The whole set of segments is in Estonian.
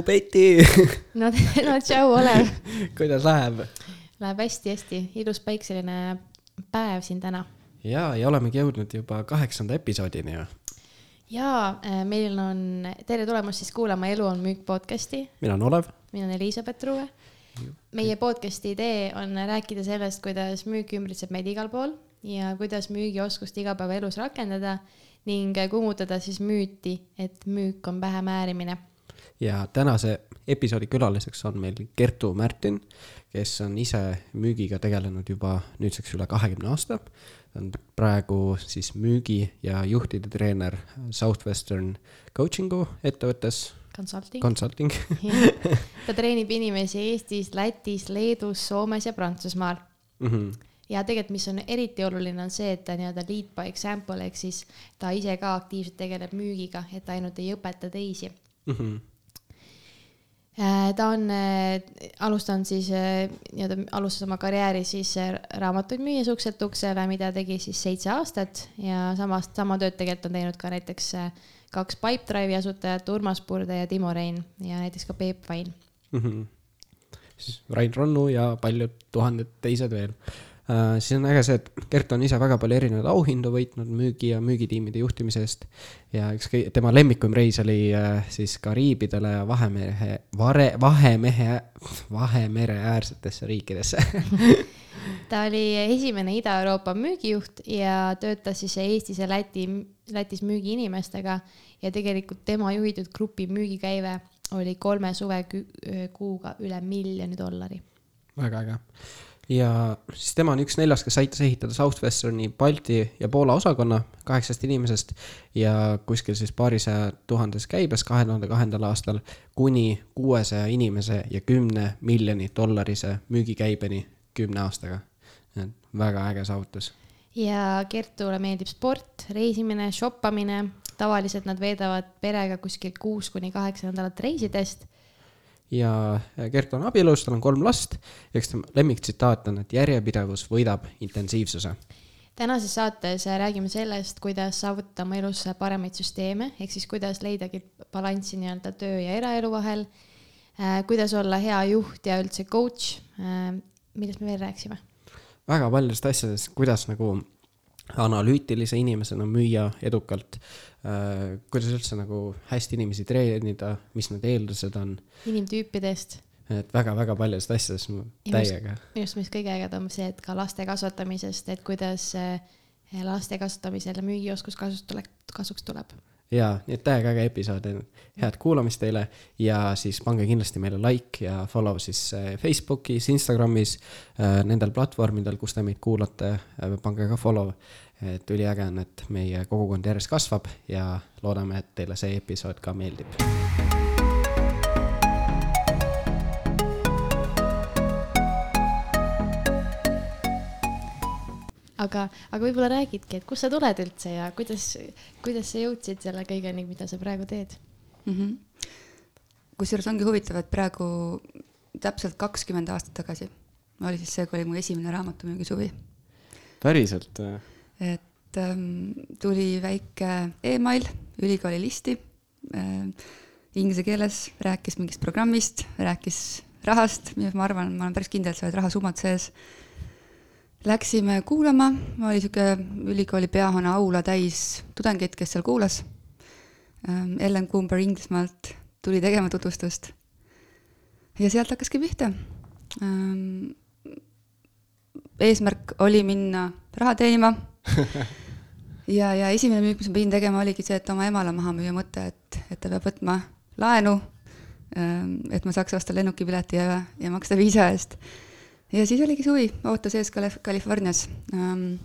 tšau, Peeti no, no tšau, Olev. kuidas läheb? Läheb hästi-hästi, ilus päikseline päev siin täna. ja, ja olemegi jõudnud juba kaheksanda episoodini ju. ja äh, meil on, tere tulemast siis kuulama Elu on müük podcast'i. mina olen Olev. mina olen Elizabeth Ruue. meie podcast'i idee on rääkida sellest, kuidas müük ümbritseb meid igal pool ja kuidas müügioskust igapäevaelus rakendada ning kummutada siis müüti, et müük on pähemäärimine. Ja tänase episoodi külaliseks on meil Kertu Märtin, kes on ise müügiga tegelenud juba nüüdseks üle kahekümne aasta. ta on praegu siis müügi ja juhtide treener Southwestern Coaching'u ettevõttes. Consulting. Consulting ta treenib inimesi Eestis, Lätis, Leedus, Soomes ja Prantsusmaal mm. -hmm ja tegelikult, mis on eriti oluline, on see, et ta nii-öelda lead by example ehk siis ta ise ka aktiivselt tegeleb müügiga, et ainult ei õpeta teisi mm. -hmm ta on äh, alustanud siis äh, nii-öelda, alustas oma karjääri siis äh, raamatuid müües ukselt uksele, mida tegi siis seitse aastat ja samast, sama tööd tegelikult on teinud ka näiteks kaks Pipedrive'i asutajat, Urmas Purde ja Timo Rein ja näiteks ka Peep Vain mm. -hmm. siis Rain Ronnu ja paljud tuhanded teised veel Äh, siis on äge see, et Gert on ise väga palju erinevaid auhindu võitnud müügi ja müügitiimide juhtimise eest. ja üks tema lemmikum reis oli äh, siis Kariibidele ja Vahemere, Vare, Vahemehe, Vahemere äärsetesse riikidesse ta oli esimene Ida-Euroopa müügijuht ja töötas siis Eestis ja Läti, Lätis müügiinimestega ja tegelikult tema juhitud grupi müügikäive oli kolme suvekuuga üle miljoni dollari. väga äge ja siis tema on üks neljast, kes aitas ehitada Southwesterni Balti ja Poola osakonna kaheksast inimesest ja kuskil siis paarisaja tuhandes käibes kahe tuhande kahendal aastal kuni kuuesaja inimese ja kümne miljoni dollarise müügikäibeni kümne aastaga. väga äge saavutus. ja Kertule meeldib sport, reisimine, shoppamine, tavaliselt nad veedavad perega kuskil kuus kuni kaheksa nädalat reisidest ja Gert on abielus, tal on kolm last ja eks tema lemmiktsitaat on, et järjepidevus võidab intensiivsuse. tänases saates räägime sellest, kuidas saavutada oma elus paremaid süsteeme, ehk siis kuidas leidagi balanssi nii-öelda töö ja eraelu vahel äh,, kuidas olla hea juht ja üldse coach äh,, millest me veel rääkisime? väga paljudest asjadest, kuidas nagu analüütilise inimesena müüa edukalt äh,. kuidas üldse nagu hästi inimesi treenida, mis need eeldused on. inimtüüpidest. et väga-väga paljudest asjadest täiega. minu arust, mis kõige ägedam, see, et ka laste kasvatamisest, et kuidas äh, laste kasvatamisel müügioskus kasuks tuleb, kasuks tuleb jaa, nii et täiega äge episood, head kuulamist teile ja siis pange kindlasti meile like ja follow siis äh, Facebookis, Instagramis, äh, nendel platvormidel, kus te meid kuulate, äh, pange ka follow. et üliäge on, et meie kogukond järjest kasvab ja loodame, et teile see episood ka meeldib aga, aga võib-olla räägidki, et kust sa tuled üldse ja kuidas, kuidas sa jõudsid selle kõigeni, mida sa praegu teed mm -hmm.? kusjuures ongi huvitav, et praegu täpselt kakskümmend aastat tagasi oli siis see, kui oli mu esimene raamatumüügisuvi. päriselt et ähm, tuli väike email ülikooli listi äh, inglise keeles, rääkis mingist programmist, rääkis rahast, ma arvan, ma olen päris kindel, et seal olid rahasummad sees Läksime kuulama, oli niisugune ülikooli peahoone aula täis tudengeid, kes seal kuulas. Ähm, Ellen Cooper Inglismaalt tuli tegema tutvustust. ja sealt hakkaski pihta. Ähm, eesmärk oli minna raha teenima ja, ja esimene müük, mis ma pidin tegema, oligi see, et oma emale maha müüa mõte, et, et ta peab võtma laenu, ähm, et ma saaks osta lennukipileti ja, ja maksta viisa eest ja siis oligi suvi, ootas ees Kalif-, Californias. Ähm,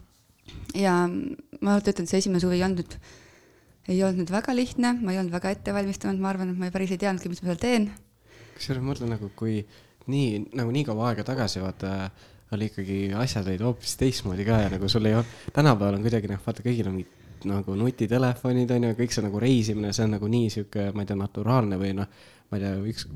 ja ma ütlen, et see esimene suvi ei olnud nüüd, ei olnud nüüd väga lihtne, ma ei olnud väga ette valmistunud, ma arvan, et ma päris ei teadnudki, mis ma seal teen. kusjuures ma mõtlen nagu, kui nii, nagu nii kaua aega tagasi, vaata, oli ikkagi, asjad olid hoopis teistmoodi ka ja nagu sul ei olnud, tänapäeval on kuidagi noh, vaata, kõigil on mingid nagu nutitelefonid on ju, kõik see nagu reisimine, see on nagu nii sihuke, ma ei tea, naturaalne või noh ma ei tea, üks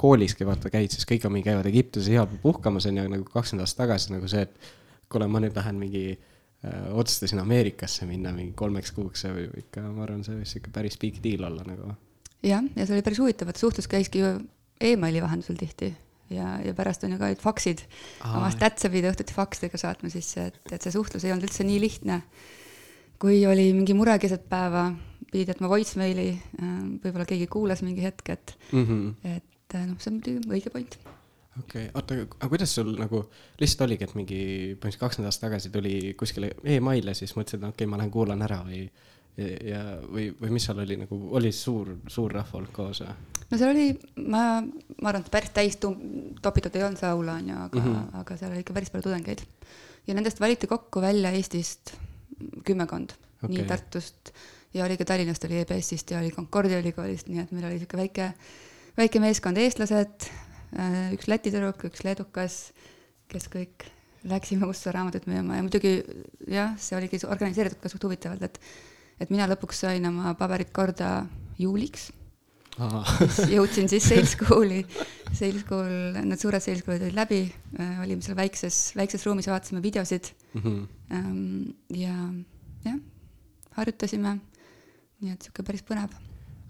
kooliski vaata käid, siis kõik on mingi, käivad Egiptuses igal pool puhkamas on ju, nagu kakskümmend aastat tagasi nagu see, et kuule, ma nüüd lähen mingi äh,, otsustasin Ameerikasse minna mingi kolmeks kuuks, see võib ikka, ma arvan, see võis ikka päris big deal olla nagu. jah, ja see oli päris huvitav, et suhtlus käiski ju emaili vahendusel tihti ja, ja pärast on ju ka olid faksid, oma statse pidi õhtuti faksidega saatma sisse, et, et see suhtlus ei olnud üldse nii lihtne. kui oli mingi mure keset päeva, pidid jätma voicemaili, äh, võib-olla keegi kuulas mingi hetk, et mm, -hmm. et noh, see on muidugi õige point okei okay., oota, aga kuidas sul nagu lihtsalt oligi, et mingi põhimõtteliselt kakskümmend aastat tagasi tuli kuskile email ja siis mõtlesid, et okei okay,, ma lähen kuulan ära või ja, või, või mis seal oli nagu, oli suur, suur rahvahulk koos või? no seal oli, ma, ma arvan, et päris täis topitud ei olnud see aula, on ju, aga mm, -hmm. aga seal oli ikka päris palju tudengeid. ja nendest valiti kokku välja Eestist kümmekond okay., nii Tartust ja oli ka Tallinnast oli EBS-ist ja oli Concordia ülikoolist, nii et meil oli niisugune väike, väike meeskond eestlased, äh, üks Läti tüdruk, üks leedukas, kes kõik läksime Ussa raamatut müüma ja muidugi jah, see oligi organiseeritud ka suht huvitavalt, et et mina lõpuks sain oma paberid korda juuliks. jõudsin siis sales school'i, sales school, need suured sales school'id olid läbi, äh, olime seal väikses, väikses ruumis, vaatasime videosid mm. -hmm. ja jah, harjutasime. Nii et sihuke päris põnev.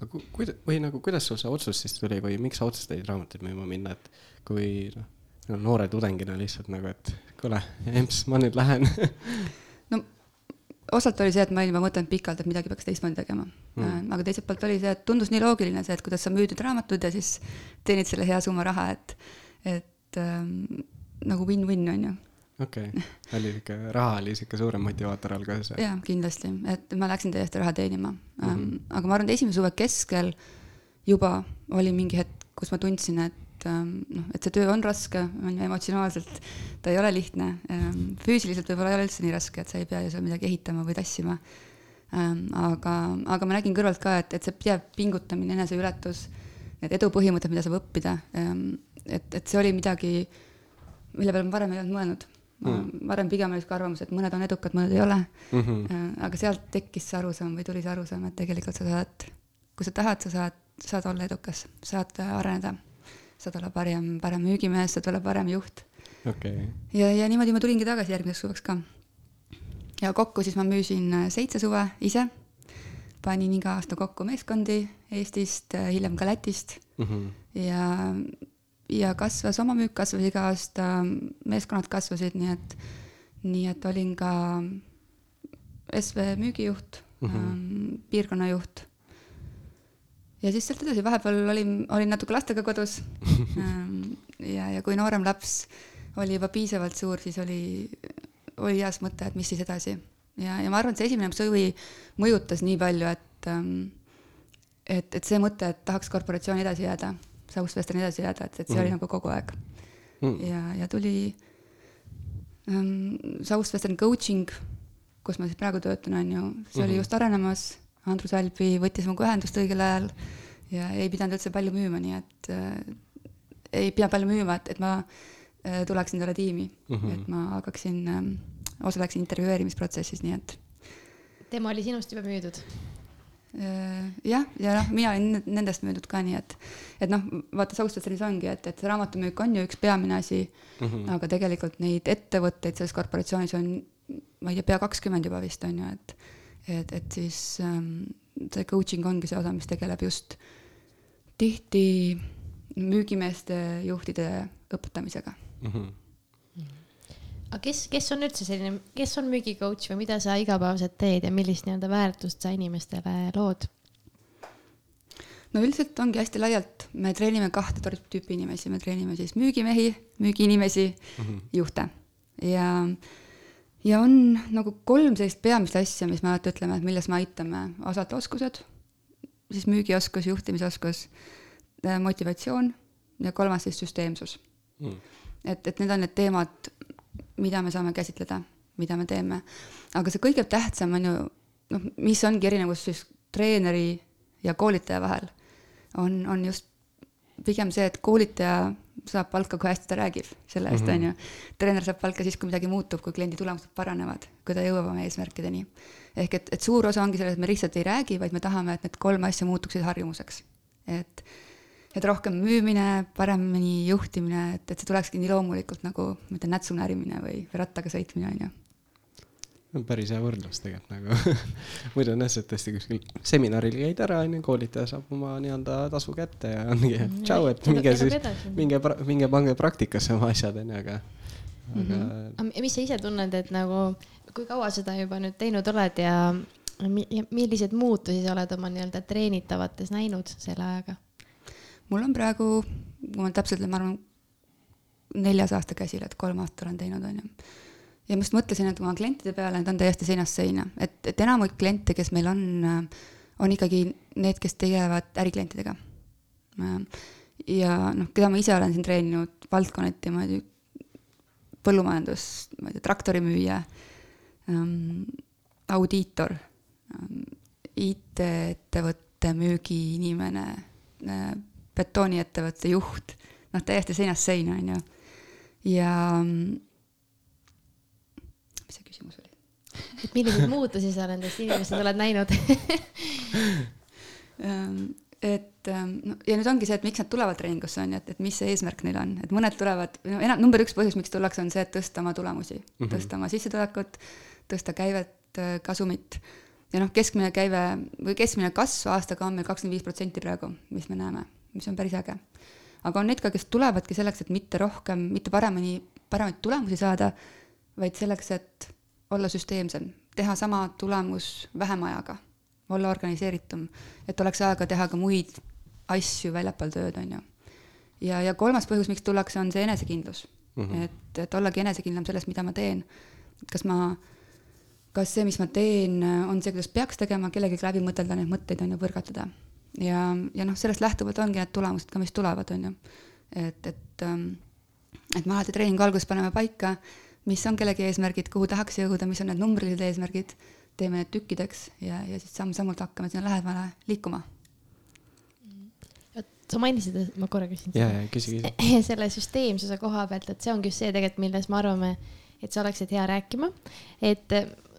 aga kuida-, või nagu kuidas sul see otsus siis tuli või miks sa otsustasid raamatuid müüma minna, et kui noh, noore tudengina lihtsalt nagu, et kuule, emps, ma nüüd lähen osalt oli see, et ma olin juba mõtelnud pikalt, et midagi peaks teistmoodi tegema mm.. aga teiselt poolt oli see, et tundus nii loogiline see, et kuidas sa müüd need raamatud ja siis teenid selle hea summa raha, et, et ähm, nagu win-win on ju. Okei okay., oli sihuke, raha oli sihuke suurem motivaator siis? jaa, kindlasti, et ma läksin täiesti raha teenima mm. -hmm. aga ma arvan, et esimese suve keskel juba oli mingi hetk, kus ma tundsin, et ähm, noh, et see töö on raske, on ju emotsionaalselt, ta ei ole lihtne, füüsiliselt võib-olla ei ole üldse nii raske, et sa ei pea ju seal midagi ehitama või tassima. Aga, aga ma nägin kõrvalt ka, et, et see pidev pingutamine, eneseületus, need edupõhimõtted, mida saab õppida, et, et see oli midagi, mille peale ma varem ei olnud mõelnud mm.. varem pigem oli sihuke arvamus, et mõned on edukad, mõned ei ole mm. -hmm. aga sealt tekkis see arusaam või tuli see arusaam, et tegelikult sa saad, kui sa tahad, sa saad, saad olla edukas, saad areneda saad olla parem, parem müügimees, saad olla parem juht okay.. ja, ja niimoodi ma tulingi tagasi järgmiseks suveks ka. ja kokku siis ma müüsin äh, seitse suve ise, panin iga aasta kokku meeskondi Eestist, äh, hiljem ka Lätist mm -hmm. ja, ja kasvas, oma müük kasvas iga aasta, meeskonnad kasvasid, nii et, nii et olin ka SV müügijuht mm, -hmm. piirkonnajuht ja siis sealt edasi, vahepeal olin, olin natuke lastega kodus ähm, ja, ja kui noorem laps oli juba piisavalt suur, siis oli, oli heas mõte, et mis siis edasi. ja, ja ma arvan, et see esimene suvi mõjutas nii palju, et ähm, et, et see mõte, et tahaks korporatsiooni edasi jääda, Southwestern edasi jääda, et, et see mm. oli nagu kogu aeg mm.. ja, ja tuli ähm, Southwestern coaching, kus ma siis praegu töötan, on ju, see mm -hmm. oli just arenemas Andrus Albi võttis minuga ühendust õigel ajal ja ei pidanud üldse palju müüma, nii et äh, ei pea palju müüma, et, et ma äh, tuleksin talle tiimi mm, -hmm. et ma hakkaksin äh,, osaleksin intervjueerimisprotsessis, nii et. tema oli sinust juba müüdud? Jah, ja noh, mina olin nendest müüdud ka, nii et, et noh, vaata, Southwesternis ongi, et, et see raamatumüük on ju üks peamine asi mm, -hmm. aga tegelikult neid ettevõtteid selles korporatsioonis on, ma ei tea, pea kakskümmend juba vist on ju, et et, et siis ähm, see coaching ongi see osa, mis tegeleb just tihti müügimeeste, juhtide õpetamisega mm. -hmm aga kes, kes on üldse selline, kes on müügicoach või mida sa igapäevaselt teed ja millist nii-öelda väärtust sa inimestele lood? no üldiselt ongi hästi laialt, me treenime kahte tüüpi inimesi, me treenime siis müügimehi, müügiinimesi mm, -hmm. juhte. Ja ja on nagu kolm sellist peamist asja, mis me alati ütleme, et milles me aitame, osata oskused, siis müügioskus, juhtimisoskus, äh, motivatsioon ja kolmas siis süsteemsus. Mm.. et, et need on need teemad, mida me saame käsitleda, mida me teeme. aga see kõige tähtsam on ju, noh, mis ongi erinevus siis treeneri ja koolitaja vahel, on, on just pigem see, et koolitaja saab palka, kui hästi ta räägib selle eest, mhm. on ju. treener saab palka siis, kui midagi muutub, kui kliendi tulemused paranevad, kui ta jõuab oma eesmärkideni. ehk et, et suur osa ongi selles, et me lihtsalt ei räägi, vaid me tahame, et need kolm asja muutuksid harjumuseks. et, et rohkem müümine, paremini juhtimine, et, et see tulekski nii loomulikult nagu, ma ütlen, nätsu närimine või rattaga sõitmine, on ju. päris hea võrdlus tegelikult nagu muidu on jah, et tõesti kuskil seminaril käid ära, onju, koolitaja saab oma nii-öelda tasu kätte ja ongi Mhm. tšau, et minge siis minge, minge pange praktikasse oma asjad, onju, aga, aga Mhm. aga mis sa ise tunned, et nagu, kui kaua seda juba nüüd teinud oled ja, ja milliseid muutusi sa oled oma nii-öelda treenitavates näinud selle ajaga? Mul on praegu, kui ma täpselt, ma arvan, neljas aasta käsil, et kolm aastat olen teinud, onju. ja ma just mõtlesin, et oma klientide peale, need on täiesti seinast seina, et, et enamik kliente, kes meil on, on ikkagi need, kes tegelevad äriklientidega. ja noh, keda ma ise olen siin treeninud valdkonniti, ma ei tea, põllumajandus, ma ei tea, traktorimüüja ähm,, audiitor ähm,, IT-ettevõtte müügiinimene äh,, betooniettevõtte juht, noh, täiesti seinast seina, on ju. ja mm, mis see küsimus oli? et milliseid muutusi sa nendest inimestest oled näinud Ähm, et ähm, no ja nüüd ongi see, et miks nad tulevad treeningusse on ju, et, et mis see eesmärk neil on, et mõned tulevad, no enam, number üks põhjus, miks tullakse, on see, et tõsta oma tulemusi mm, -hmm. tõsta oma sissetulekut, tõsta käivet, kasumit. ja noh, keskmine käive või keskmine kasv aastaga on meil kakskümmend viis protsenti praegu, mis me näeme, mis on päris äge. aga on neid ka, kes tulevadki selleks, et mitte rohkem, mitte paremini, paremaid tulemusi saada, vaid selleks, et olla süsteemsem, teha sama tulemus vähema ajaga olla organiseeritum, et oleks aega teha ka muid asju väljapool tööd, on ju. ja, ja kolmas põhjus, miks tullakse, on see enesekindlus mm. -hmm. et, et ollagi enesekindlam selles, mida ma teen. kas ma, kas see, mis ma teen, on see, kuidas peaks tegema, kellegagi läbi mõtelda neid mõtteid, on ju, põrgatada. Ja, ja noh, sellest lähtuvalt ongi need tulemused ka, mis tulevad, on ju. et, et, et me alati treeningu alguses paneme paika, mis on kellegi eesmärgid, kuhu tahaks jõuda, mis on need numbrilised eesmärgid teeme need tükkideks ja, ja siis samm-sammult hakkame sinna lähemale liikuma. sa mainisid, ma korra küsin. ja, ja küsi, küsi. selle süsteemsuse koha pealt, et see ongi just see tegelikult, milles me arvame, et sa oleksid hea rääkima, et,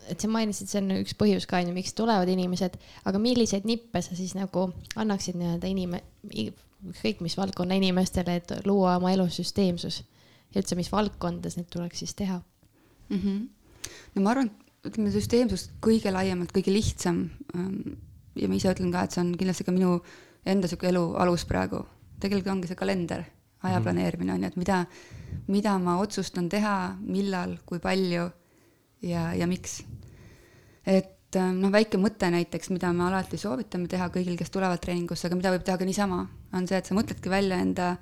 et sa mainisid, see on üks põhjus ka onju, miks tulevad inimesed, aga milliseid nippe sa siis nagu annaksid nii-öelda inime-, ükskõik mis valdkonna inimestele, et luua oma elus süsteemsus ja üldse, mis valdkondades neid tuleks siis teha mm? -hmm. no ma arvan, ütleme süsteemsust kõige laiemalt, kõige lihtsam. ähm, ja ma ise ütlen ka, et see on kindlasti ka minu enda sihuke elu alus praegu. tegelikult ongi see kalender, aja planeerimine on ju, et mida, mida ma otsustan teha, millal, kui palju ja, ja miks. et noh, väike mõte näiteks, mida me alati soovitame teha kõigil, kes tulevad treeningusse, aga mida võib teha ka niisama, on see, et sa mõtledki välja enda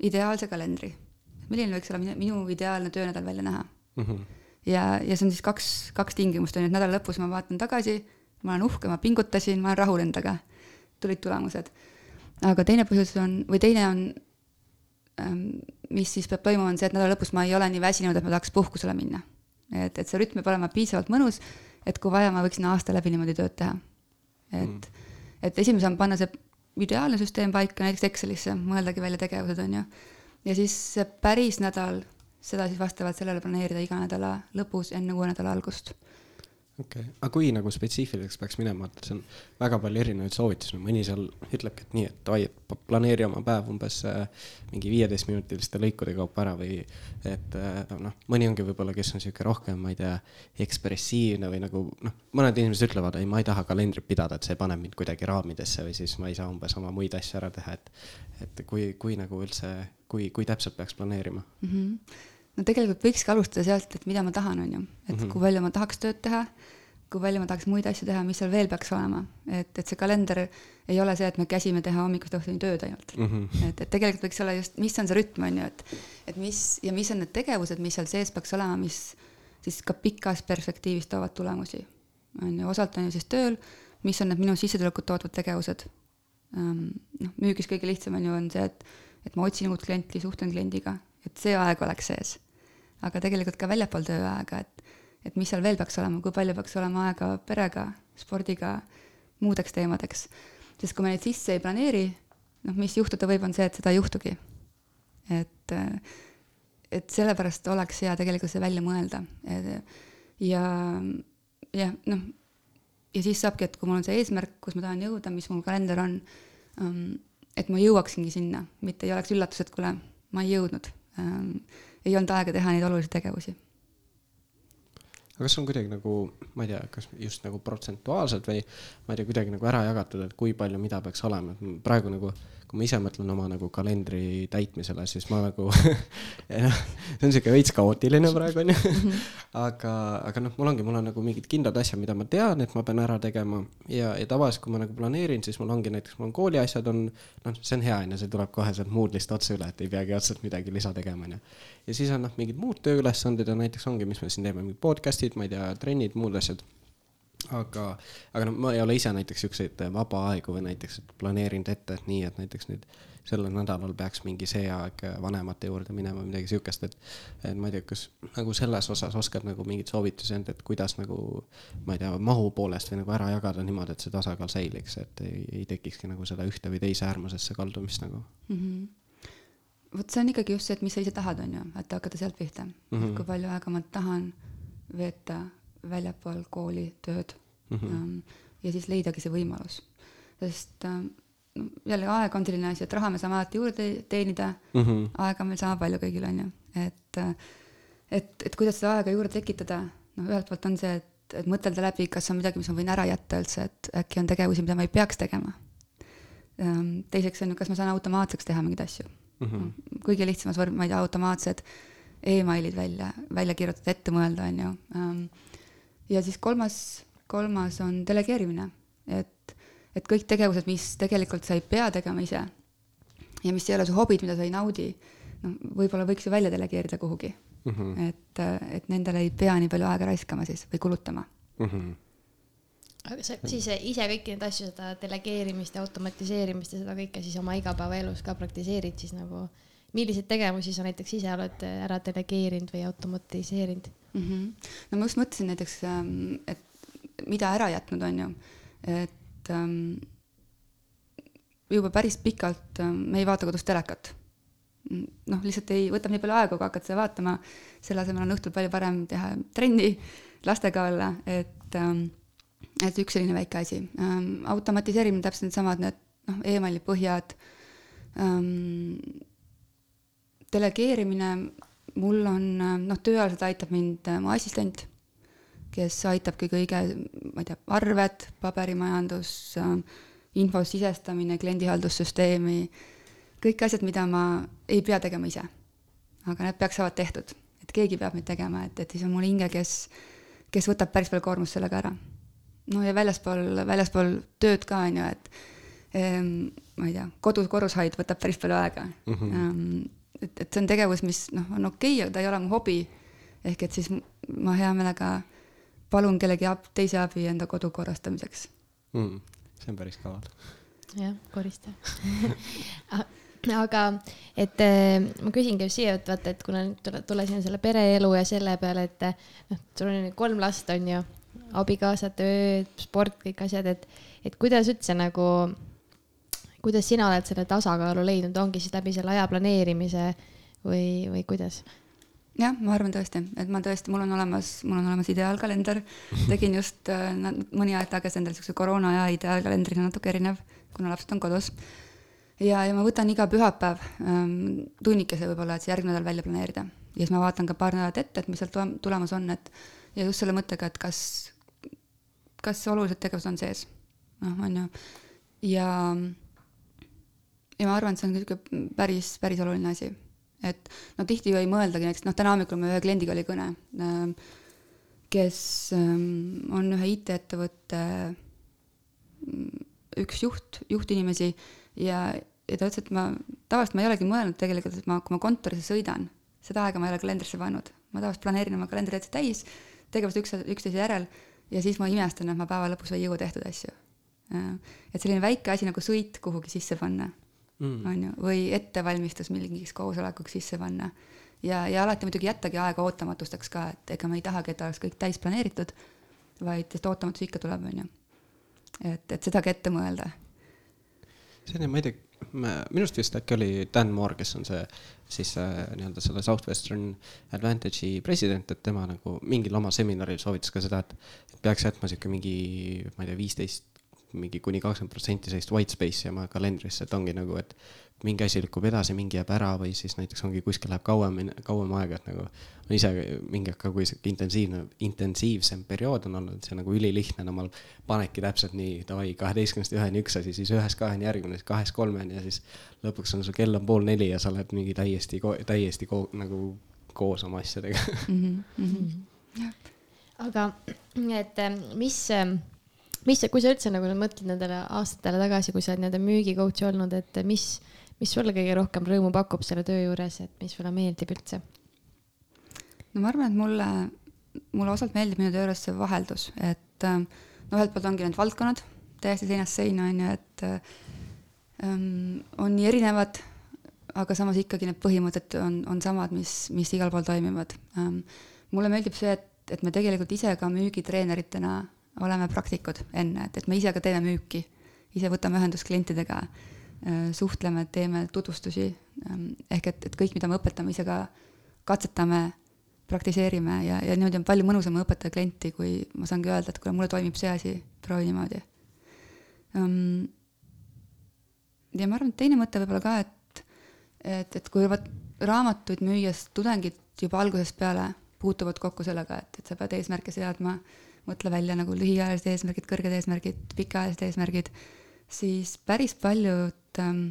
ideaalse kalendri. milline võiks olla minu ideaalne töönädal välja näha mm. -hmm ja, ja see on siis kaks, kaks tingimust on ju, et nädala lõpus ma vaatan tagasi, ma olen uhke, ma pingutasin, ma olen rahul endaga, tulid tulemused. aga teine põhjus on, või teine on, mis siis peab toimuma, on see, et nädala lõpus ma ei ole nii väsinud, et ma tahaks puhkusele minna. Et, et see rütm peab olema piisavalt mõnus, et kui vaja, ma võiksin aasta läbi niimoodi tööd teha. et mm., et esimene samm panna see ideaalne süsteem paika näiteks Excelisse, mõeldagi välja tegevused, on ju. ja siis see päris nädal seda siis vastavalt sellele planeerida iga nädala lõpus enne uue nädala algust. Okei okay., aga kui nagu spetsiifiliseks peaks minema, et see on väga palju erinevaid soovitusi, mõni seal ütlebki, et nii, et oi, et planeeri oma päev umbes äh, mingi viieteistminutiliste lõikude kaupa ära või et äh, noh, mõni ongi võib-olla, kes on sihuke rohkem, ma ei tea, ekspressiivne või nagu noh, mõned inimesed ütlevad, ei, ma ei taha kalendrit pidada, et see paneb mind kuidagi raamidesse või siis ma ei saa umbes oma muid asju ära teha, et et kui, kui nagu üldse, kui, kui täpselt peaks planeerima mm? -hmm no tegelikult võikski alustada sealt, et mida ma tahan, on ju, et mm -hmm. kui palju ma tahaks tööd teha, kui palju ma tahaks muid asju teha, mis seal veel peaks olema, et, et see kalender ei ole see, et me käsime teha hommikust õhtuni tööd ainult mm. -hmm. et, et tegelikult võiks olla just, mis on see rütm, on ju, et, et mis ja mis on need tegevused, mis seal sees peaks olema, mis siis ka pikas perspektiivis toovad tulemusi. on ju, osalt on ju siis tööl, mis on need minu sissetulekut tootvad tegevused. noh, müügis kõige lihtsam on ju, on see, et, et ma otsin uut klienti, suhtlen kliendiga et see aeg oleks sees. aga tegelikult ka väljapool tööaega, et, et mis seal veel peaks olema, kui palju peaks olema aega perega, spordiga, muudeks teemadeks. sest kui me neid sisse ei planeeri, noh, mis juhtuda võib, on see, et seda ei juhtugi. et, et sellepärast oleks hea tegelikult see välja mõelda. ja, jah, noh, ja siis saabki, et kui mul on see eesmärk, kus ma tahan jõuda, mis mul kalender on, et ma jõuaksingi sinna, mitte ei oleks üllatus, et kuule, ma ei jõudnud ei olnud aega teha neid olulisi tegevusi. aga kas on kuidagi nagu, ma ei tea, kas just nagu protsentuaalselt või ma ei tea, kuidagi nagu ära jagatud, et kui palju mida peaks olema, et praegu nagu kui ma ise mõtlen oma nagu kalendri täitmisele, siis ma nagu see on sihuke veits kaootiline praegu onju. aga, aga noh, mul ongi, mul on nagu mingid kindlad asjad, mida ma tean, et ma pean ära tegema ja, ja tavaliselt, kui ma nagu planeerin, siis mul ongi näiteks, mul on kooliasjad on, noh, see on hea onju, see tuleb kohe sealt Moodle'ist otse üle, et ei peagi otseselt midagi lisa tegema onju. ja siis on noh, mingid muud tööülesanded ja näiteks ongi, mis me siin teeme, mingid podcast'id, ma ei tea, trennid, muud asjad aga, aga no ma ei ole ise näiteks siukseid vaba aegu või näiteks planeerinud ette, et nii, et näiteks nüüd sellel nädalal peaks mingi see aeg vanemate juurde minema, midagi siukest, et. et ma ei tea, kas nagu selles osas oskad nagu mingeid soovitusi anda, et kuidas nagu, ma ei tea, mahu poolest või nagu ära jagada niimoodi, et see tasakaal säiliks, et ei, ei tekikski nagu seda ühte või teise äärmusesse kaldumist nagu mm. -hmm vot see on ikkagi just see, et mis sa ise tahad, on ju, et hakata sealt pihta mm, -hmm. kui palju aega ma tahan veeta väljapool kooli tööd mm. -hmm. ja siis leidagi see võimalus, sest ähm, no jälle aeg on selline asi, et raha me saame alati juurde teenida mm, -hmm. aega on meil sama palju kõigil, on ju, et, äh, et, et kuidas seda aega juurde tekitada, noh, ühelt poolt on see, et, et mõtelda läbi, kas on midagi, mis ma võin ära jätta üldse, et äkki on tegevusi, mida ma ei peaks tegema. Ähm, teiseks on ju, kas ma saan automaatseks teha mingeid asju mm. -hmm. kõige lihtsamas vorm, ma ei tea, automaatsed emailid välja, välja kirjutada, ette mõelda, on ju ähm, ja siis kolmas, kolmas on delegeerimine, et, et kõik tegevused, mis tegelikult sa ei pea tegema ise ja mis ei ole su hobid, mida sa ei naudi, noh, võib-olla võiks ju välja delegeerida kuhugi mm. -hmm. et, et nendele ei pea nii palju aega raiskama siis või kulutama mm. -hmm aga sa siis ise kõiki neid asju, seda delegeerimist ja automatiseerimist ja seda kõike siis oma igapäevaelus ka praktiseerid siis nagu, milliseid tegevusi sa näiteks ise oled ära delegeerinud või automatiseerinud? mm. -hmm. no ma just mõtlesin näiteks, ähm, et mida ära jätnud, on ju, et ähm, juba päris pikalt ähm, me ei vaata kodus telekat. noh, lihtsalt ei, võtab nii palju aega, kui hakkad seda vaatama, selle asemel on õhtul palju parem teha trenni, lastega olla, et et üks selline väike asi. automatiseerimine, täpselt needsamad need noh, emaili põhjad delegeerimine mul on, noh, tööalaselt aitab mind äh, mu assistent, kes aitabki kõige, ma ei tea, arved, paberimajandus, äh, info sisestamine kliendihaldussüsteemi, kõik asjad, mida ma ei pea tegema ise. aga need peaks saavad tehtud, et keegi peab neid tegema, et, et siis on mul hinge, kes, kes võtab päris palju koormust sellega ära. no ja väljaspool, väljaspool tööd ka, on ju, et ma ei tea, kodus korrushoid võtab päris palju aega mm. -hmm et, et see on tegevus, mis noh, on okei okay,, aga ta ei ole mu hobi. ehk et siis ma hea meelega palun kellegi ab, teise abi enda kodu korrastamiseks mm,. see on päris kaval. jah, koristaja aga et äh, ma küsingi just siia, et vaata, et kuna nüüd tule, tulesin selle pereelu ja selle peale, et noh, sul on kolm last, on ju, abikaasa, töö, sport, kõik asjad, et, et kuidas üldse nagu kuidas sina oled selle tasakaalu leidnud, ongi siis läbi selle aja planeerimise või, või kuidas? jah, ma arvan tõesti, et ma tõesti, mul on olemas, mul on olemas ideaalkalender, tegin just äh, mõni aeg tagasi endale siukse koroona aja ideaalkalendri, natuke erinev, kuna lapsed on kodus. ja, ja ma võtan iga pühapäev ähm, tunnikese võib-olla, et see järgmine nädal välja planeerida ja siis ma vaatan ka paar nädalat ette, et mis sealt tulemas on, et ja just selle mõttega, et kas, kas olulised tegevused on sees, noh, on ju, ja ja ma arvan, et see on niisugune päris, päris oluline asi. et no tihti ju ei mõeldagi, näiteks noh, täna hommikul mul ühe kliendiga oli kõne, ähm, kes ähm, on ühe IT-ettevõtte mm, üks juht, juhtinimesi ja, ja ta ütles, et ma, tavaliselt ma ei olegi mõelnud tegelikult, et ma, kui ma kontorisse sõidan, seda aega ma ei ole kalendrisse pannud. ma tavaliselt planeerin oma kalendri täitsa täis, tegevused üks, üksteise järel ja siis ma imestan, et ma päeva lõpus ei jõua tehtud asju. Äh, et selline väike asi nagu sõit kuhugi sisse panna on ju, või ettevalmistus mingiks koosolekuks sisse panna. ja, ja alati muidugi jättagi aega ootamatusteks ka, et ega me ei tahagi, et oleks kõik täis planeeritud, vaid sest ootamatus ikka tuleb, on ju. et, et seda ka ette mõelda. see on, ma ei tea, minu arust vist äkki oli Dan Moore, kes on see siis äh, nii-öelda selle Southwestern Advantage'i president, et tema nagu mingil oma seminaril soovitas ka seda, et peaks jätma sihuke mingi, ma ei tea, viisteist mingi kuni kakskümmend protsenti sellist white space'i oma kalendrisse, et ongi nagu, et mingi asi lükkub edasi, mingi jääb ära või siis näiteks ongi kuskil läheb kauem, kauem aega, et nagu ma ise mingi ka, kui sihuke intensiivne, intensiivsem periood on olnud, see nagu ülilihtne, no ma panedki täpselt nii, davai, kaheteistkümnest üheni üks asi, siis ühest kaheni järgmine, siis kahest kolmeni ja siis lõpuks on su kell on pool neli ja sa oled mingi täiesti, täiesti ko nagu koos oma asjadega mm. -hmm. aga et mis mis, kui sa üldse nagu mõtled nendele aastatele tagasi, kui sa oled nii-öelda müügi-coach olnud, et mis, mis sulle kõige rohkem rõõmu pakub selle töö juures, et mis sulle meeldib üldse? no ma arvan, et mulle, mulle osalt meeldib minu töö juures see vaheldus, et äh, no ühelt poolt ongi need valdkonnad täiesti seinast seina, on ju, et ähm, on nii erinevad, aga samas ikkagi need põhimõtted on, on samad, mis, mis igal pool toimivad ähm,. mulle meeldib see, et, et me tegelikult ise ka müügitreeneritena oleme praktikud enne, et, et me ise ka teeme müüki, ise võtame ühendust klientidega Äh, suhtleme, teeme tutvustusi, ähm, ehk et, et kõik, mida me õpetame, ise ka katsetame, praktiseerime ja, ja niimoodi on palju mõnusam õpetada klienti, kui ma saangi öelda, et kuule, mulle toimib see asi, proovi niimoodi. Ähm, ja ma arvan, et teine mõte võib-olla ka, et, et, et kui vot raamatuid müües tudengid juba algusest peale puutuvad kokku sellega, et, et sa pead eesmärke seadma, mõtle välja nagu lühiajalised eesmärgid, kõrged eesmärgid, pikaajalised eesmärgid, siis päris paljud ähm,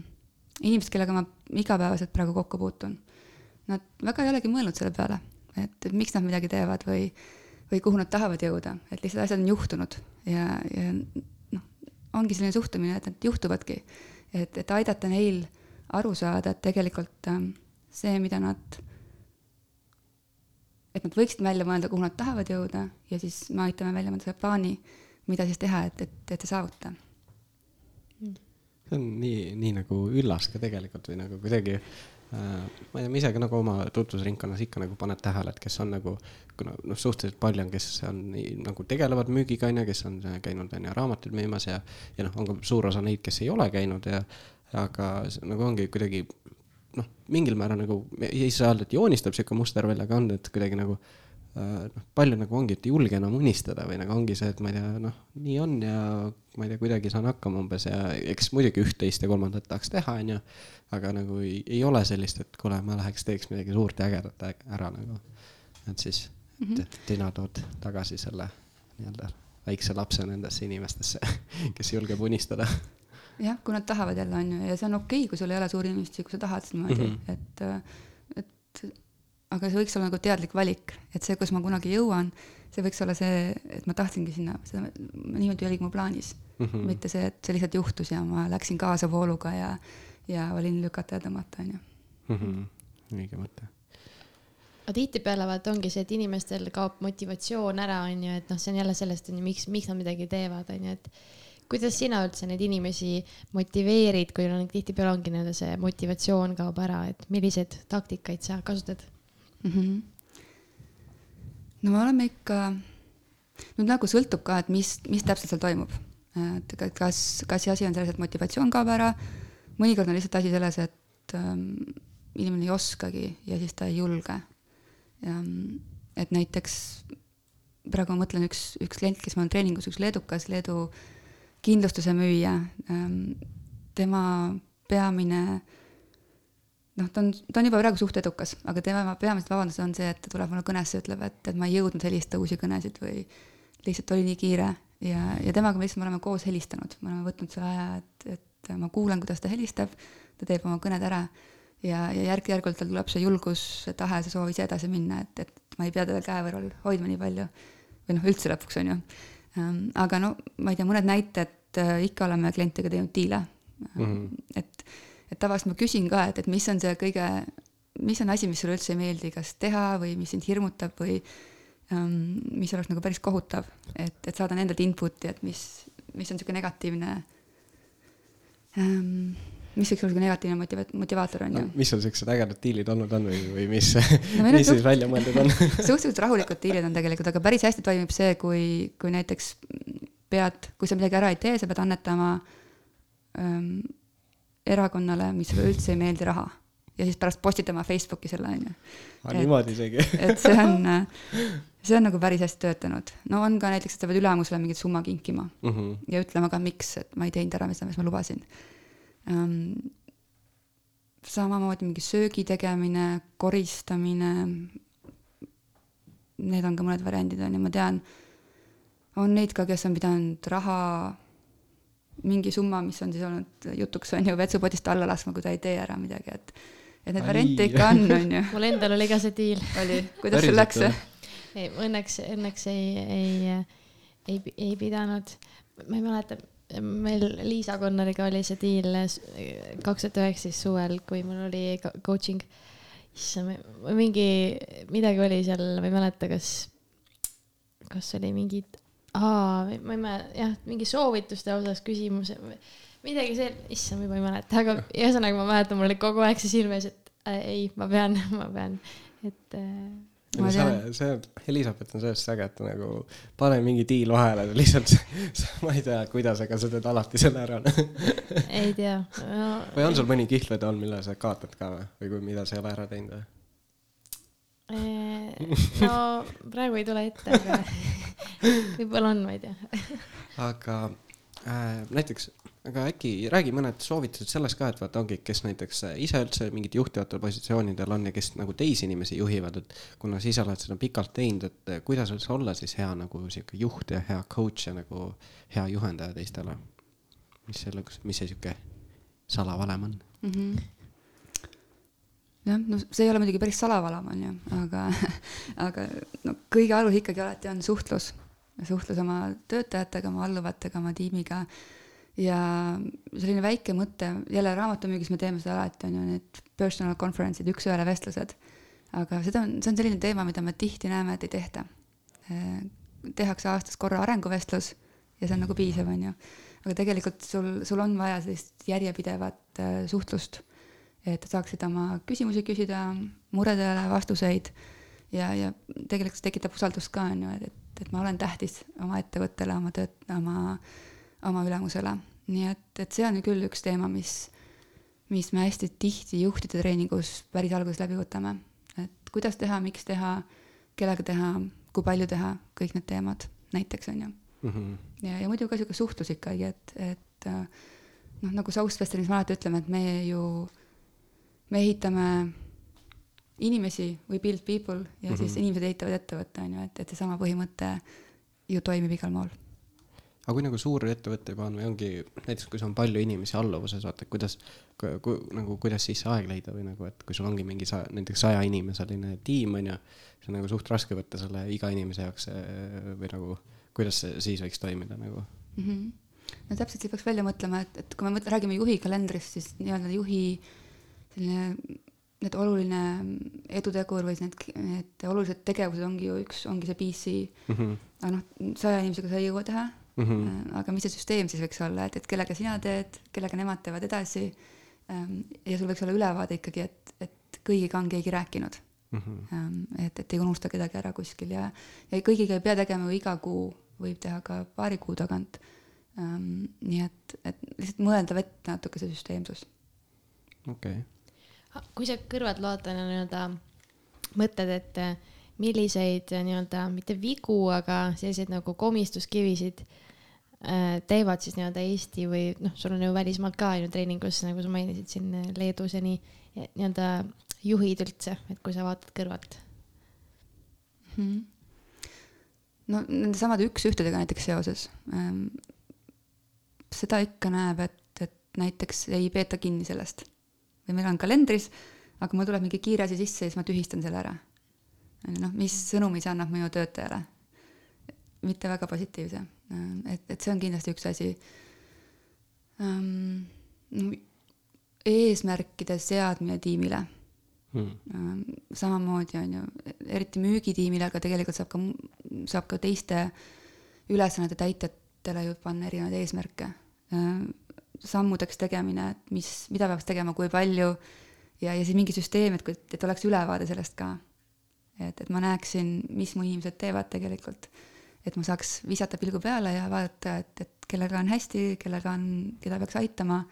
inimesed, kellega ma igapäevaselt praegu kokku puutun, nad väga ei olegi mõelnud selle peale, et, miks nad midagi teevad või, või kuhu nad tahavad jõuda, et lihtsalt asjad on juhtunud ja, ja noh, ongi selline suhtumine, et nad juhtuvadki. et, et aidata neil aru saada, et tegelikult ähm, see, mida nad, et nad võiksid välja mõelda, kuhu nad tahavad jõuda ja siis me aitame välja mõelda selle plaani, mida siis teha, et, et, et see saavutada see on nii, nii nagu üllas ka tegelikult või nagu kuidagi äh,, ma ei tea, ma ise ka nagu oma tutvusringkonnas ikka nagu paned tähele, et kes on nagu, kuna noh, suhteliselt palju on, kes on nii, nagu tegelevad müügiga, on ju, kes on käinud, on ju, raamatuid müümas ja, ja noh, on ka suur osa neid, kes ei ole käinud ja, aga nagu ongi kuidagi noh, mingil määral nagu, ei saa öelda, et joonistab sihuke muster välja, aga on, et kuidagi nagu äh, noh, palju nagu ongi, et ei julge enam unistada või nagu ongi see, et ma ei tea, noh, nii on ja ma ei tea, kuidagi saan hakkama umbes ja eks muidugi üht-teist ja kolmandat tahaks teha, onju. aga nagu ei, ei ole sellist, et kuule, ma läheks teeks midagi suurt ja ägedat ära nagu. et siis mm -hmm. tina tood tagasi selle nii-öelda väikse lapse nendesse inimestesse, kes julgeb unistada jah, kui nad tahavad jälle, on ju, ja see on okei okay,, kui sul ei ole suuri unistusi, kui sa tahad niimoodi mm, -hmm. et, et aga see võiks olla nagu teadlik valik, et see, kus ma kunagi jõuan, see võiks olla see, et ma tahtsingi sinna, seda, niimoodi oligi mu plaanis mm. -hmm. mitte see, et see lihtsalt juhtus ja ma läksin kaasa vooluga ja, ja olin lükata ja tõmmata, on ju. Mhm. õige mõte aga tihtipeale vaata ongi see, et inimestel kaob motivatsioon ära, on ju, et noh, see on jälle sellest, on ju, miks, miks nad midagi teevad, on ju, et kuidas sina üldse neid inimesi motiveerid, kui on tihtipeale ongi nii-öelda see motivatsioon kaob ära, et milliseid taktikaid sa kasutad? mm. -hmm. no me oleme ikka, nüüd nagu sõltub ka, et mis, mis täpselt seal toimub. et kas, kas see asi on selles, et motivatsioon kaob ära, mõnikord on lihtsalt asi selles, et ähm, inimene ei oskagi ja siis ta ei julge. et näiteks praegu ma mõtlen üks, üks klient, kes mul on treeningus, üks leedukas, Leedu kindlustuse müüja. Ähm,. tema peamine noh, ta on, ta on juba praegu suht edukas, aga tema peamised vabandused on see, et ta tuleb mulle kõnesse, ütleb, et, et ma ei jõudnud helistada uusi kõnesid või lihtsalt oli nii kiire. Ja, ja temaga me lihtsalt, me oleme koos helistanud, me oleme võtnud selle aja, et, et ma kuulan, kuidas ta helistab, ta teeb oma kõned ära. Ja, ja järk-järgult tal tuleb see julgus, see tahe, see soov ise edasi minna, et, et ma ei pea teda käevõrral hoidma nii palju. Või noh, üldse lõpuks on ju. Ehm, aga no ma ei tea, mõned näited, äh, ikka oleme klientidega teinud diile mm, -hmm. et et tavaliselt ma küsin ka, et, et mis on see kõige, mis on asi, mis sulle üldse ei meeldi, kas teha või mis sind hirmutab või um, mis oleks nagu päris kohutav, et, et saada nendelt input'i, et mis, mis on niisugune negatiivne um, mis võiks olla niisugune negatiivne motiva-, motivaator, on ju no,. mis sul siuksed ägedad diilid olnud on või, või mis no,, mis siis välja mõeldud on suhteliselt rahulikud diilid on tegelikult, aga päris hästi toimib see, kui, kui näiteks pead, kui sa midagi ära ei tee, sa pead annetama ähm, erakonnale, mis sulle üldse ei meeldi raha. ja siis pärast postitama Facebooki selle, on ju. aa, niimoodi isegi et see on, see on nagu päris hästi töötanud. no on ka näiteks, et sa pead ülemusele mingit summa kinkima mm. -hmm. ja ütlema ka, miks, et ma ei teinud ära, mis ma lubasin um,. samamoodi mingi söögi tegemine, koristamine. Need on ka mõned variandid, on ju, ma tean, on neid ka, kes on pidanud raha mingi summa, mis on siis olnud jutuks, on ju, vetsupotist alla laskma, kui ta ei tee ära midagi, et et neid variante ikka on, on ju. mul endal oli ka see diil. oli, kuidas sul läks? ei, õnneks, õnneks ei, ei, ei, ei pidanud, ma ei mäleta, meil Liisa Konnariga oli see diil kaks tuhat üheksateist suvel, kui mul oli co- coaching. issand, mingi, midagi oli seal, ma ei mäleta, kas, kas oli mingid, aa, ma ei mäleta, jah, mingi soovituste osas küsimus, midagi see, issand, ma juba ei mäleta, aga ühesõnaga ma mäletan, mul oli kogu aeg see silme ees, et äh, ei, ma pean, ma pean, et äh, see, Elizabeth on sellest äge, et ta nagu pane mingi diil vahele, lihtsalt ma ei tea, kuidas, aga sa teed alati selle ära. ei tea no,. või on sul mõni kihlvetool, mille sa kaotad ka või, või kui, mida sa ei ole ära teinud või? no praegu ei tule ette, aga võib-olla on, ma ei tea. aga äh, näiteks, aga äkki räägi mõned soovitused sellest ka, et vaata ongi, kes näiteks ise üldse mingid juhtivatel positsioonidel on ja kes nagu teisi inimesi juhivad, et kuna sa ise oled seda pikalt teinud, et kuidas üldse olla siis hea nagu sihuke juht ja hea coach ja nagu hea juhendaja teistele? mis selle, mis see sihuke salavalem on? mm. -hmm. jah, no see ei ole muidugi päris salavalam, on ju, aga, aga no kõige alus ikkagi alati on suhtlus. suhtlus oma töötajatega, oma alluvatega, oma tiimiga. Ja selline väike mõte, jälle raamatumüügis me teeme seda alati, on ju, need personal conference'id, üks-ühele vestlused. aga seda on, see on selline teema, mida me tihti näeme, et ei tehta. tehakse aastas korra arenguvestlus ja see on nagu piisav, on ju aga tegelikult sul, sul on vaja sellist järjepidevat äh, suhtlust, et saaksid oma küsimusi küsida, muredele vastuseid ja, ja tegelikult see tekitab usaldust ka, on ju, et, et, et ma olen tähtis oma ettevõttele, oma tööt-, oma, oma ülemusele. nii et, et see on küll üks teema, mis, mis me hästi tihti juhtide treeningus päris alguses läbi võtame. et kuidas teha, miks teha, kellega teha, kui palju teha, kõik need teemad näiteks, on ju mm. -hmm. ja, ja muidu ka sihuke suhtlus ikkagi, et, et äh, noh, nagu Southwesternis me alati ütleme, et me ju, me ehitame inimesi või build people ja mm -hmm. siis inimesed ehitavad ettevõtte, on ju, et, et seesama põhimõte ju toimib igal mool. Aga kui nagu suur ettevõte juba on või ongi näiteks, kui sul on palju inimesi alluvuses, vaata, kuidas ku, ku, nagu kuidas siis aeg leida või nagu, et kui sul ongi mingi sa, näiteks saja inimeseline tiim on ju, see on nagu suht raske võtta selle iga inimese jaoks eh, või nagu kuidas see siis võiks toimida nagu mm? -hmm. no täpselt, siis peaks välja mõtlema, et, et kui me mõtle, räägime juhi kalendrist, siis nii-öelda juhi selline, need oluline edutegur või need, need olulised tegevused ongi ju üks, ongi see PC mm. -hmm. aga noh, saja inimesega sa ei jõua teha Mm -hmm. aga mis see süsteem siis võiks olla, et, et kellega sina teed, kellega nemad teevad edasi. ja sul võiks olla ülevaade ikkagi, et, et kõigiga on keegi rääkinud Mm -hmm. et, et ei unusta kedagi ära kuskil ja, ja kõigiga ei pea tegema ju iga kuu, võib teha ka paari kuu tagant. nii et, et lihtsalt mõelda vette natuke see süsteemsus. okei okay. kui sa kõrvalt vaatad nii-öelda mõtled, et äh, milliseid äh, nii-öelda mitte vigu, aga selliseid nagu komistuskivisid äh, teevad siis nii-öelda Eesti või noh, sul on ju välismaalt ka ju treeningus, nagu sa mainisid siin äh, Leedus ja nii, nii-öelda juhid üldse, et kui sa vaatad kõrvalt mm. -hmm. no nende samade üks-ühtedega näiteks seoses ähm,. seda ikka näeb, et, et näiteks ei peeta kinni sellest või meil on kalendris, aga mul tuleb mingi kiire asi sisse ja siis ma tühistan selle ära. noh, mis sõnumi see annab minu töötajale? mitte väga positiivse, et, et see on kindlasti üks asi um,. Eesmärkide seadmine tiimile hmm. samamoodi on ju, eriti müügitiimile, aga tegelikult saab ka, saab ka teiste ülesannete täitjatele ju panna erinevaid eesmärke. sammudeks tegemine, et mis, mida peaks tegema, kui palju ja, ja siis mingi süsteem, et, et oleks ülevaade sellest ka. et, et ma näeksin, mis mu inimesed teevad tegelikult. Et ma saaks visata pilgu peale ja vaadata, et, et kellega on hästi, kellega on, keda peaks aitama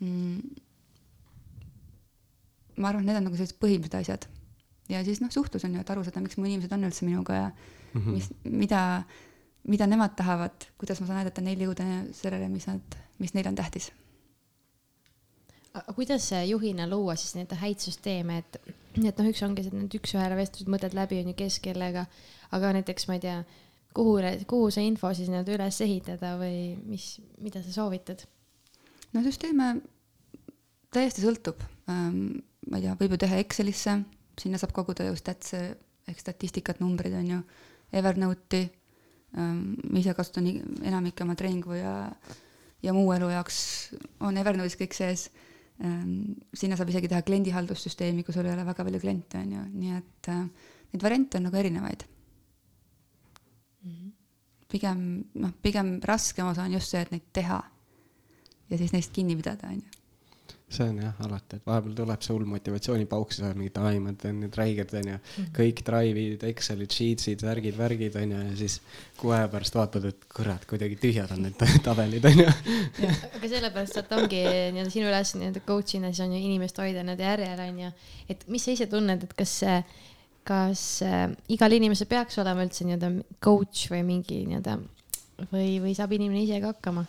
mm ma arvan, et need on nagu sellised põhilised asjad. ja siis noh, suhtlus on ju, et aru saada, miks mu inimesed on üldse minuga ja mm -hmm. mis, mida, mida nemad tahavad, kuidas ma saan aidata neil jõuda sellele, mis nad, mis neile on tähtis aga kuidas juhina luua siis neid häid süsteeme, et, et noh, üks ongi see, et need üks-ühele vestlused, mõtled läbi, on ju, kes kellega, aga näiteks ma ei tea, kuhu, kuhu see info siis nii-öelda üles ehitada või mis, mida sa soovitad? no süsteeme täiesti sõltub ähm,. ma ei tea, võib ju teha Excelisse, sinna saab koguda ju statse ehk statistikat, numbreid on ju, Evernote'i ähm,. ma ise kasutan enamike oma treeningu ja, ja muu elu jaoks on Evernote'is kõik sees ähm,. sinna saab isegi teha kliendihaldussüsteemi, kui sul ei ole väga palju kliente, on ju, nii et äh, neid variante on nagu erinevaid. Pigem, noh, pigem raskem osa on just see, et neid teha ja siis neist kinni pidada, on ju see on jah, alati, et vahepeal tuleb see hull motivatsioonipauk, siis on mingid ai, ma teen nüüd räiged, onju. Mhm. kõik Drive'id, Excelid, Sheets'id, värgid, värgid, onju, ja siis kuu aja pärast vaatad, et kurat, kuidagi tühjad on need tabelid, onju. aga sellepärast, et ongi nii-öelda sinu ülesanne nii-öelda coach'ina siis on ju inimest hoida nii-öelda järjel, onju. et mis sa ise tunned, et kas see, kas äh, igal inimesel peaks olema üldse nii-öelda coach või mingi nii-öelda või, või saab inimene ise ka hakkama?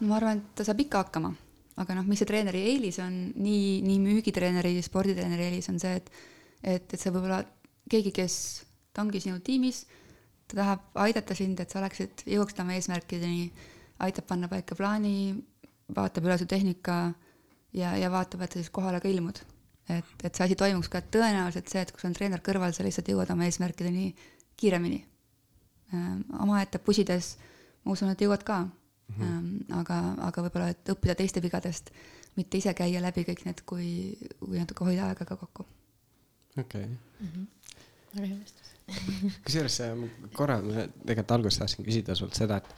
ma arvan, et ta saab ikka hakkama aga noh, mis see treeneri eelis on, nii, nii müügitreeneri, sporditreeneri eelis on see, et, et, et see võib-olla keegi, kes ta ongi sinu tiimis, ta tahab aidata sind, et sa oleksid, jõuaksid oma eesmärkideni, aitab panna paika plaani, vaatab üle su tehnika ja, ja vaatab, et sa siis kohale ka ilmud. Et, et see asi toimuks ka, et tõenäoliselt see, et kui sul on treener kõrval, sa lihtsalt jõuad oma eesmärkideni kiiremini. omaette pusides ma usun, et jõuad ka mm. -hmm. aga, aga võib-olla, et õppida teiste vigadest, mitte ise käia läbi kõik need, kui, kui natuke hoida aega ka kokku. okei. Mhm. väga hea vastus. kusjuures korra ma tegelikult alguses tahtsin küsida sult seda, et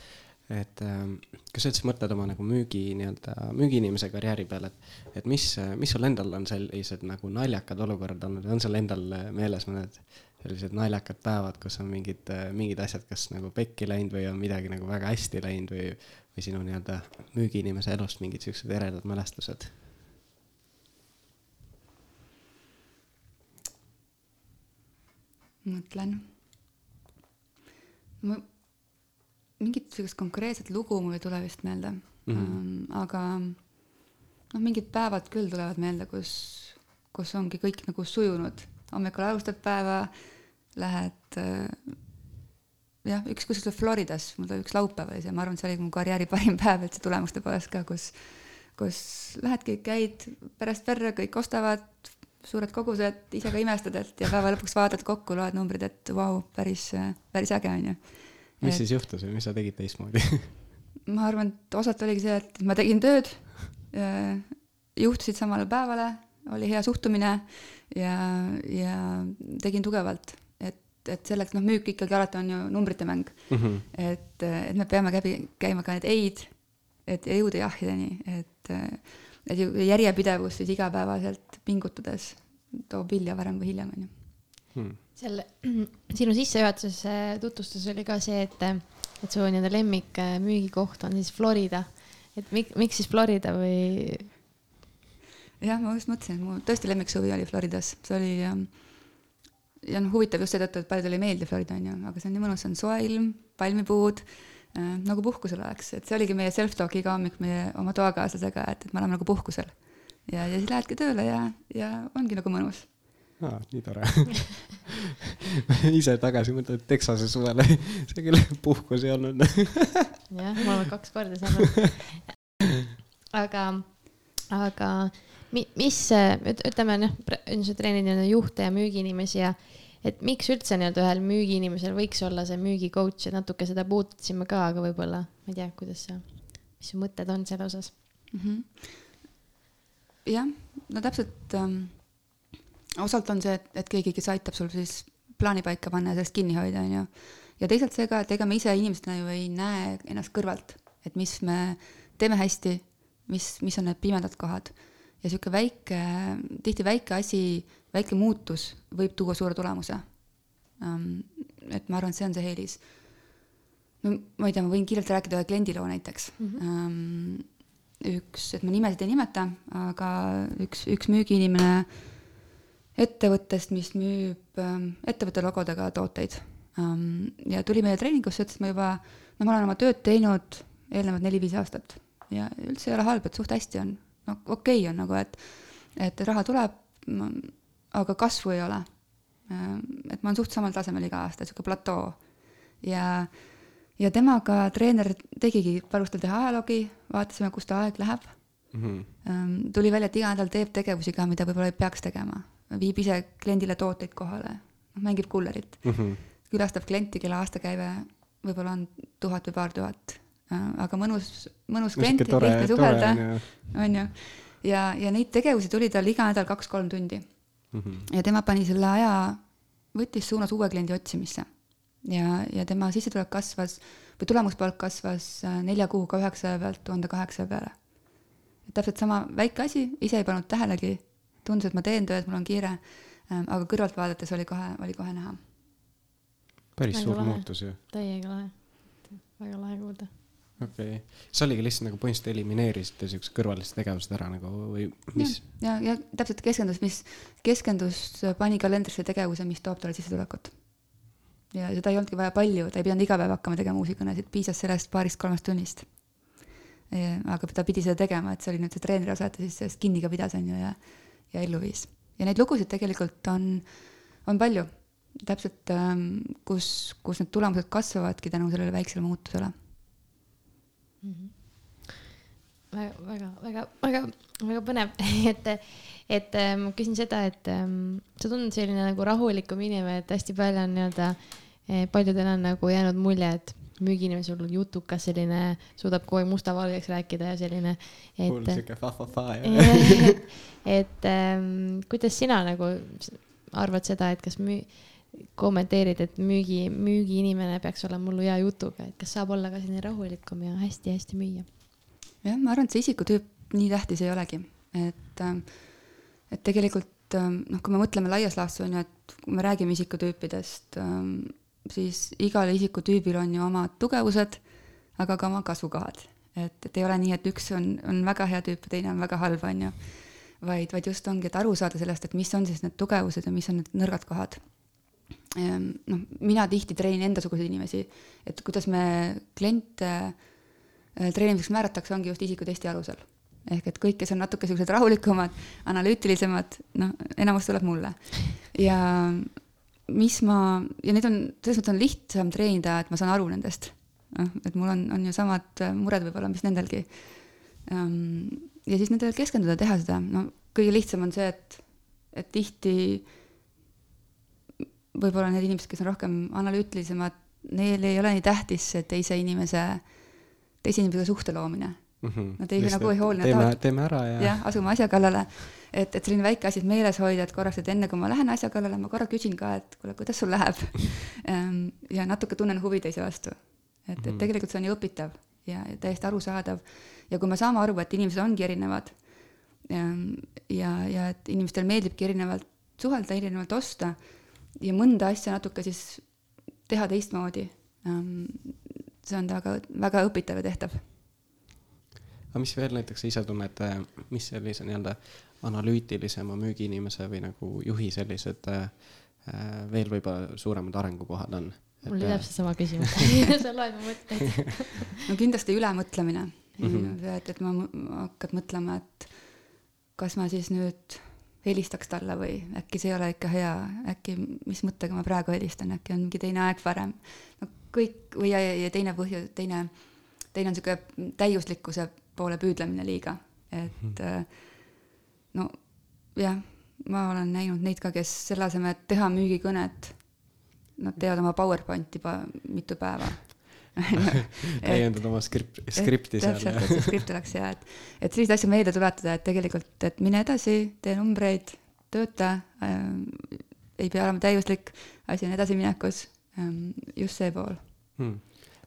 et ähm, kas sa üldse mõtled oma nagu müügi nii-öelda, müügiinimese karjääri peale, et, et mis, mis sul endal on sellised nagu naljakad olukorrad olnud, on sul endal meeles mõned sellised naljakad päevad, kus on mingid, mingid asjad kas nagu pekki läinud või on midagi nagu väga hästi läinud või, või sinu nii-öelda müügiinimese elust mingid siuksed eredad mälestused? mõtlen. ma, mingit siukest konkreetset lugu mul ei tule vist meelde mm, -hmm. aga noh, mingid päevad küll tulevad meelde, kus, kus ongi kõik nagu sujunud, hommikul alustad päeva, lähed jah, üks kuskil Floridas, mul oli üks laupäev oli see, ma arvan, et see oli mu karjääri parim päev üldse tulemuste poolest ka, kus, kus lähed, käid pärast perre, kõik ostavad, suured kogused, ise ka imestad, et ja päeva lõpuks vaatad kokku, loed numbrid, et vau wow,, päris, päris äge on ju. Mis et, siis juhtus või mis sa tegid teistmoodi? Ma arvan, et osalt oligi see, et ma tegin tööd, juhtusid samale päevale, oli hea suhtumine ja, ja tegin tugevalt. Et selleks, noh, müük ikkagi alati on ju numbrite mäng. Mm. -hmm. et, et me peame käbi, käima ka need ei-d, et jõuda jahhideni, et, et järjepidevus siis igapäevaselt pingutades toob vilja varem või hiljem, on ju. Hmm.. Seal sinu sissejuhatuses tutvustus oli ka see, et, et su nii-öelda lemmik müügikoht on siis Florida. et mik, miks siis Florida või? jah, ma just mõtlesin, mu tõesti lemmiksuvi oli Floridas, see oli ähm, ja noh, huvitav just seetõttu, et paljudele ei meeldi Florida on ju, aga see on nii mõnus, on soe ilm, palmipuud äh,, nagu puhkusel oleks, et see oligi meie self-talk iga hommik meie oma toakaaslasega, et, et me oleme nagu puhkusel. ja, ja siis lähedki tööle ja, ja ongi nagu mõnus. Aa, nii tore ise tagasi mõtled Texase suvele, see küll puhkus ei olnud jah, ma olen kaks korda saanud. aga, aga mis, ütleme noh, sa treenid nii-öelda juhte ja müügiinimesi ja et miks üldse nii-öelda ühel müügiinimesel võiks olla see müügicoach, et natuke seda puudutasime ka, aga võib-olla, ma ei tea, kuidas sa, mis su mõtted on selle osas mm? -hmm. jah, no täpselt ähm,, osalt on see, et, et keegi, kes aitab sul siis plaani paika panna ja sellest kinni hoida, on ju. ja teisalt see ka, et ega me ise inimestena ju ei näe ennast kõrvalt, et mis me teeme hästi, mis, mis on need pimedad kohad ja sihuke väike, tihti väike asi, väike muutus võib tuua suure tulemuse. et ma arvan, et see on see eelis. no ma ei tea, ma võin kiirelt rääkida ühe kliendiloo näiteks mm. -hmm. üks, et ma nimesid ei nimeta, aga üks, üks müügiinimene ettevõttest, mis müüb ähm, ettevõtte logodega tooteid ähm, ja tuli meie treeningusse, ütles, et ma juba, no ma olen oma tööd teinud eelnevad neli-viis aastat ja üldse ei ole halb, et suht hästi on. no okei okay on nagu, et, et raha tuleb, aga kasvu ei ole. Ähm, et ma olen suht samal tasemel iga aasta, sihuke platoo ja ja temaga treener tegigi, palus tal teha ajaloogi, vaatasime, kus ta aeg läheb mm. -hmm. tuli välja, et iga nädal teeb tegevusi ka, mida võib-olla ei peaks tegema, viib ise kliendile tooteid kohale, noh mängib kullerit mm, -hmm. külastab klienti, kelle aastakäive võib-olla on tuhat või paar tuhat, ehm, aga mõnus, mõnus klient, lihtne suhelda, on ju. ja, ja neid tegevusi tuli tal iga nädal kaks-kolm tundi mm. -hmm. ja tema pani selle aja, võttis suunas uue kliendi otsimisse ja, ja tema sissetulek kasvas või tulemuspalk kasvas äh, nelja kuuga üheksasaja pealt tuhande kaheksasaja peale. täpselt sama väike asi, ise ei pannud tähelegi, tundus, et ma teen tööd, mul on kiire, ähm, aga kõrvalt vaadates oli kohe, oli kohe näha. päris väga suur lahe. muutus ju. täiega lahe, väga lahe kuulda okei okay., see oligi lihtsalt nagu põhimõtteliselt elimineerisite siuksed kõrvalised tegevused ära nagu või mis? ja, ja, ja täpselt keskendus, mis, keskendus, pani kalendrisse tegevuse, mis toob talle sissetulekut ja seda ei olnudki vaja palju, ta ei pidanud iga päev hakkama tegema uusi kõnesid, piisas sellest paarist-kolmest tunnist. aga ta pidi seda tegema, et see oli nüüd see treeneri osa, et ta siis sellest kinni ka pidas, on ju, ja, ja ellu viis. ja neid lugusid tegelikult on, on palju, täpselt ähm, kus, kus need tulemused kasvavadki tänu sellele väiksele muutusele mm. -hmm väga, väga, väga, väga, väga põnev, et, et ma küsin seda, et um, sa tundud selline nagu rahulikum inimene, et hästi palju on nii-öelda Eh, paljudel on nagu jäänud mulje, et müügiinimene sul jutukas selline, suudab kogu aeg mustavalgeks rääkida ja selline. mul siuke fa-fa-fa jah. et ähm, kuidas sina nagu arvad seda, et kas müü-, kommenteerid, et müügi, müügiinimene peaks olema mullu hea jutuga, et kas saab olla ka selline rahulikum ja hästi-hästi müüa? jah, ma arvan, et see isikutüüp nii tähtis ei olegi, et, ähm, et tegelikult ähm, noh, kui me mõtleme laias laastus on ju, et kui me räägime isikutüüpidest ähm,, siis igal isikutüübil on ju omad tugevused, aga ka oma kasvukohad. et, et ei ole nii, et üks on, on väga hea tüüp ja teine on väga halb, on ju. vaid, vaid just ongi, et aru saada sellest, et mis on siis need tugevused ja mis on need nõrgad kohad. Ehm, noh, mina tihti treenin endasuguseid inimesi, et kuidas me kliente äh, treenimiseks määratakse, ongi just isikutesti alusel ehk et kõik, kes on natuke siuksed rahulikumad, analüütilisemad, noh, enamus tuleb mulle. ja mis ma, ja need on, selles mõttes on lihtsam treenida, et ma saan aru nendest. noh, et mul on, on ju samad äh, mured võib-olla, mis nendelgi. Ähm, ja siis nendele keskenduda, teha seda, no kõige lihtsam on see, et, et tihti võib-olla need inimesed, kes on rohkem analüütilisemad, neil ei ole nii tähtis see teise inimese, teise inimesega suhte loomine mm. -hmm. Nad ei nagu ei hoolne. teeme, teeme ära ja. jah, asume asja kallale. Et, et selline väike asi, et meeles hoida, et korraks, et enne kui ma lähen asja kallale, ma korra küsin ka, et kuule, kuidas sul läheb ja natuke tunnen huvi teise vastu. et, et mhm. tegelikult see on ju õpitav ja, ja täiesti arusaadav. ja kui me saame aru, et inimesed ongi erinevad ehm, ja, ja et inimestel meeldibki erinevalt suhelda, erinevalt osta ja mõnda asja natuke siis teha teistmoodi. See on väga, väga õpitav ja tehtav aga mis veel näiteks sa ise tunned, mis sellise nii-öelda analüütilisema müügiinimese või nagu juhi sellised äh, veel võib-olla suuremad arengukohad on? mul oli täpselt sama küsimus sa loed mu mõtteid no kindlasti ülemõtlemine mm. -hmm. et, et ma, ma hakkad mõtlema, et kas ma siis nüüd helistaks talle või äkki see ei ole ikka hea, äkki, mis mõttega ma praegu helistan, äkki on mingi teine aeg parem. no kõik või ja, ja teine põhjus, teine, teine on niisugune täiuslikkuse poole püüdlemine liiga, et mhm. No jah, ma olen näinud neid ka, kes selle asemel, et teha müügikõnet, nad teevad oma PowerPointi juba mitu päeva. Täiendad oma skript, skripti seal. täpselt, et see skript oleks hea, et, et selliseid asju meelde tuletada, et tegelikult, et mine edasi, tee numbreid, tööta äh,, ei pea olema täiuslik, asi on edasiminekus ähm,, just see pool. Hmm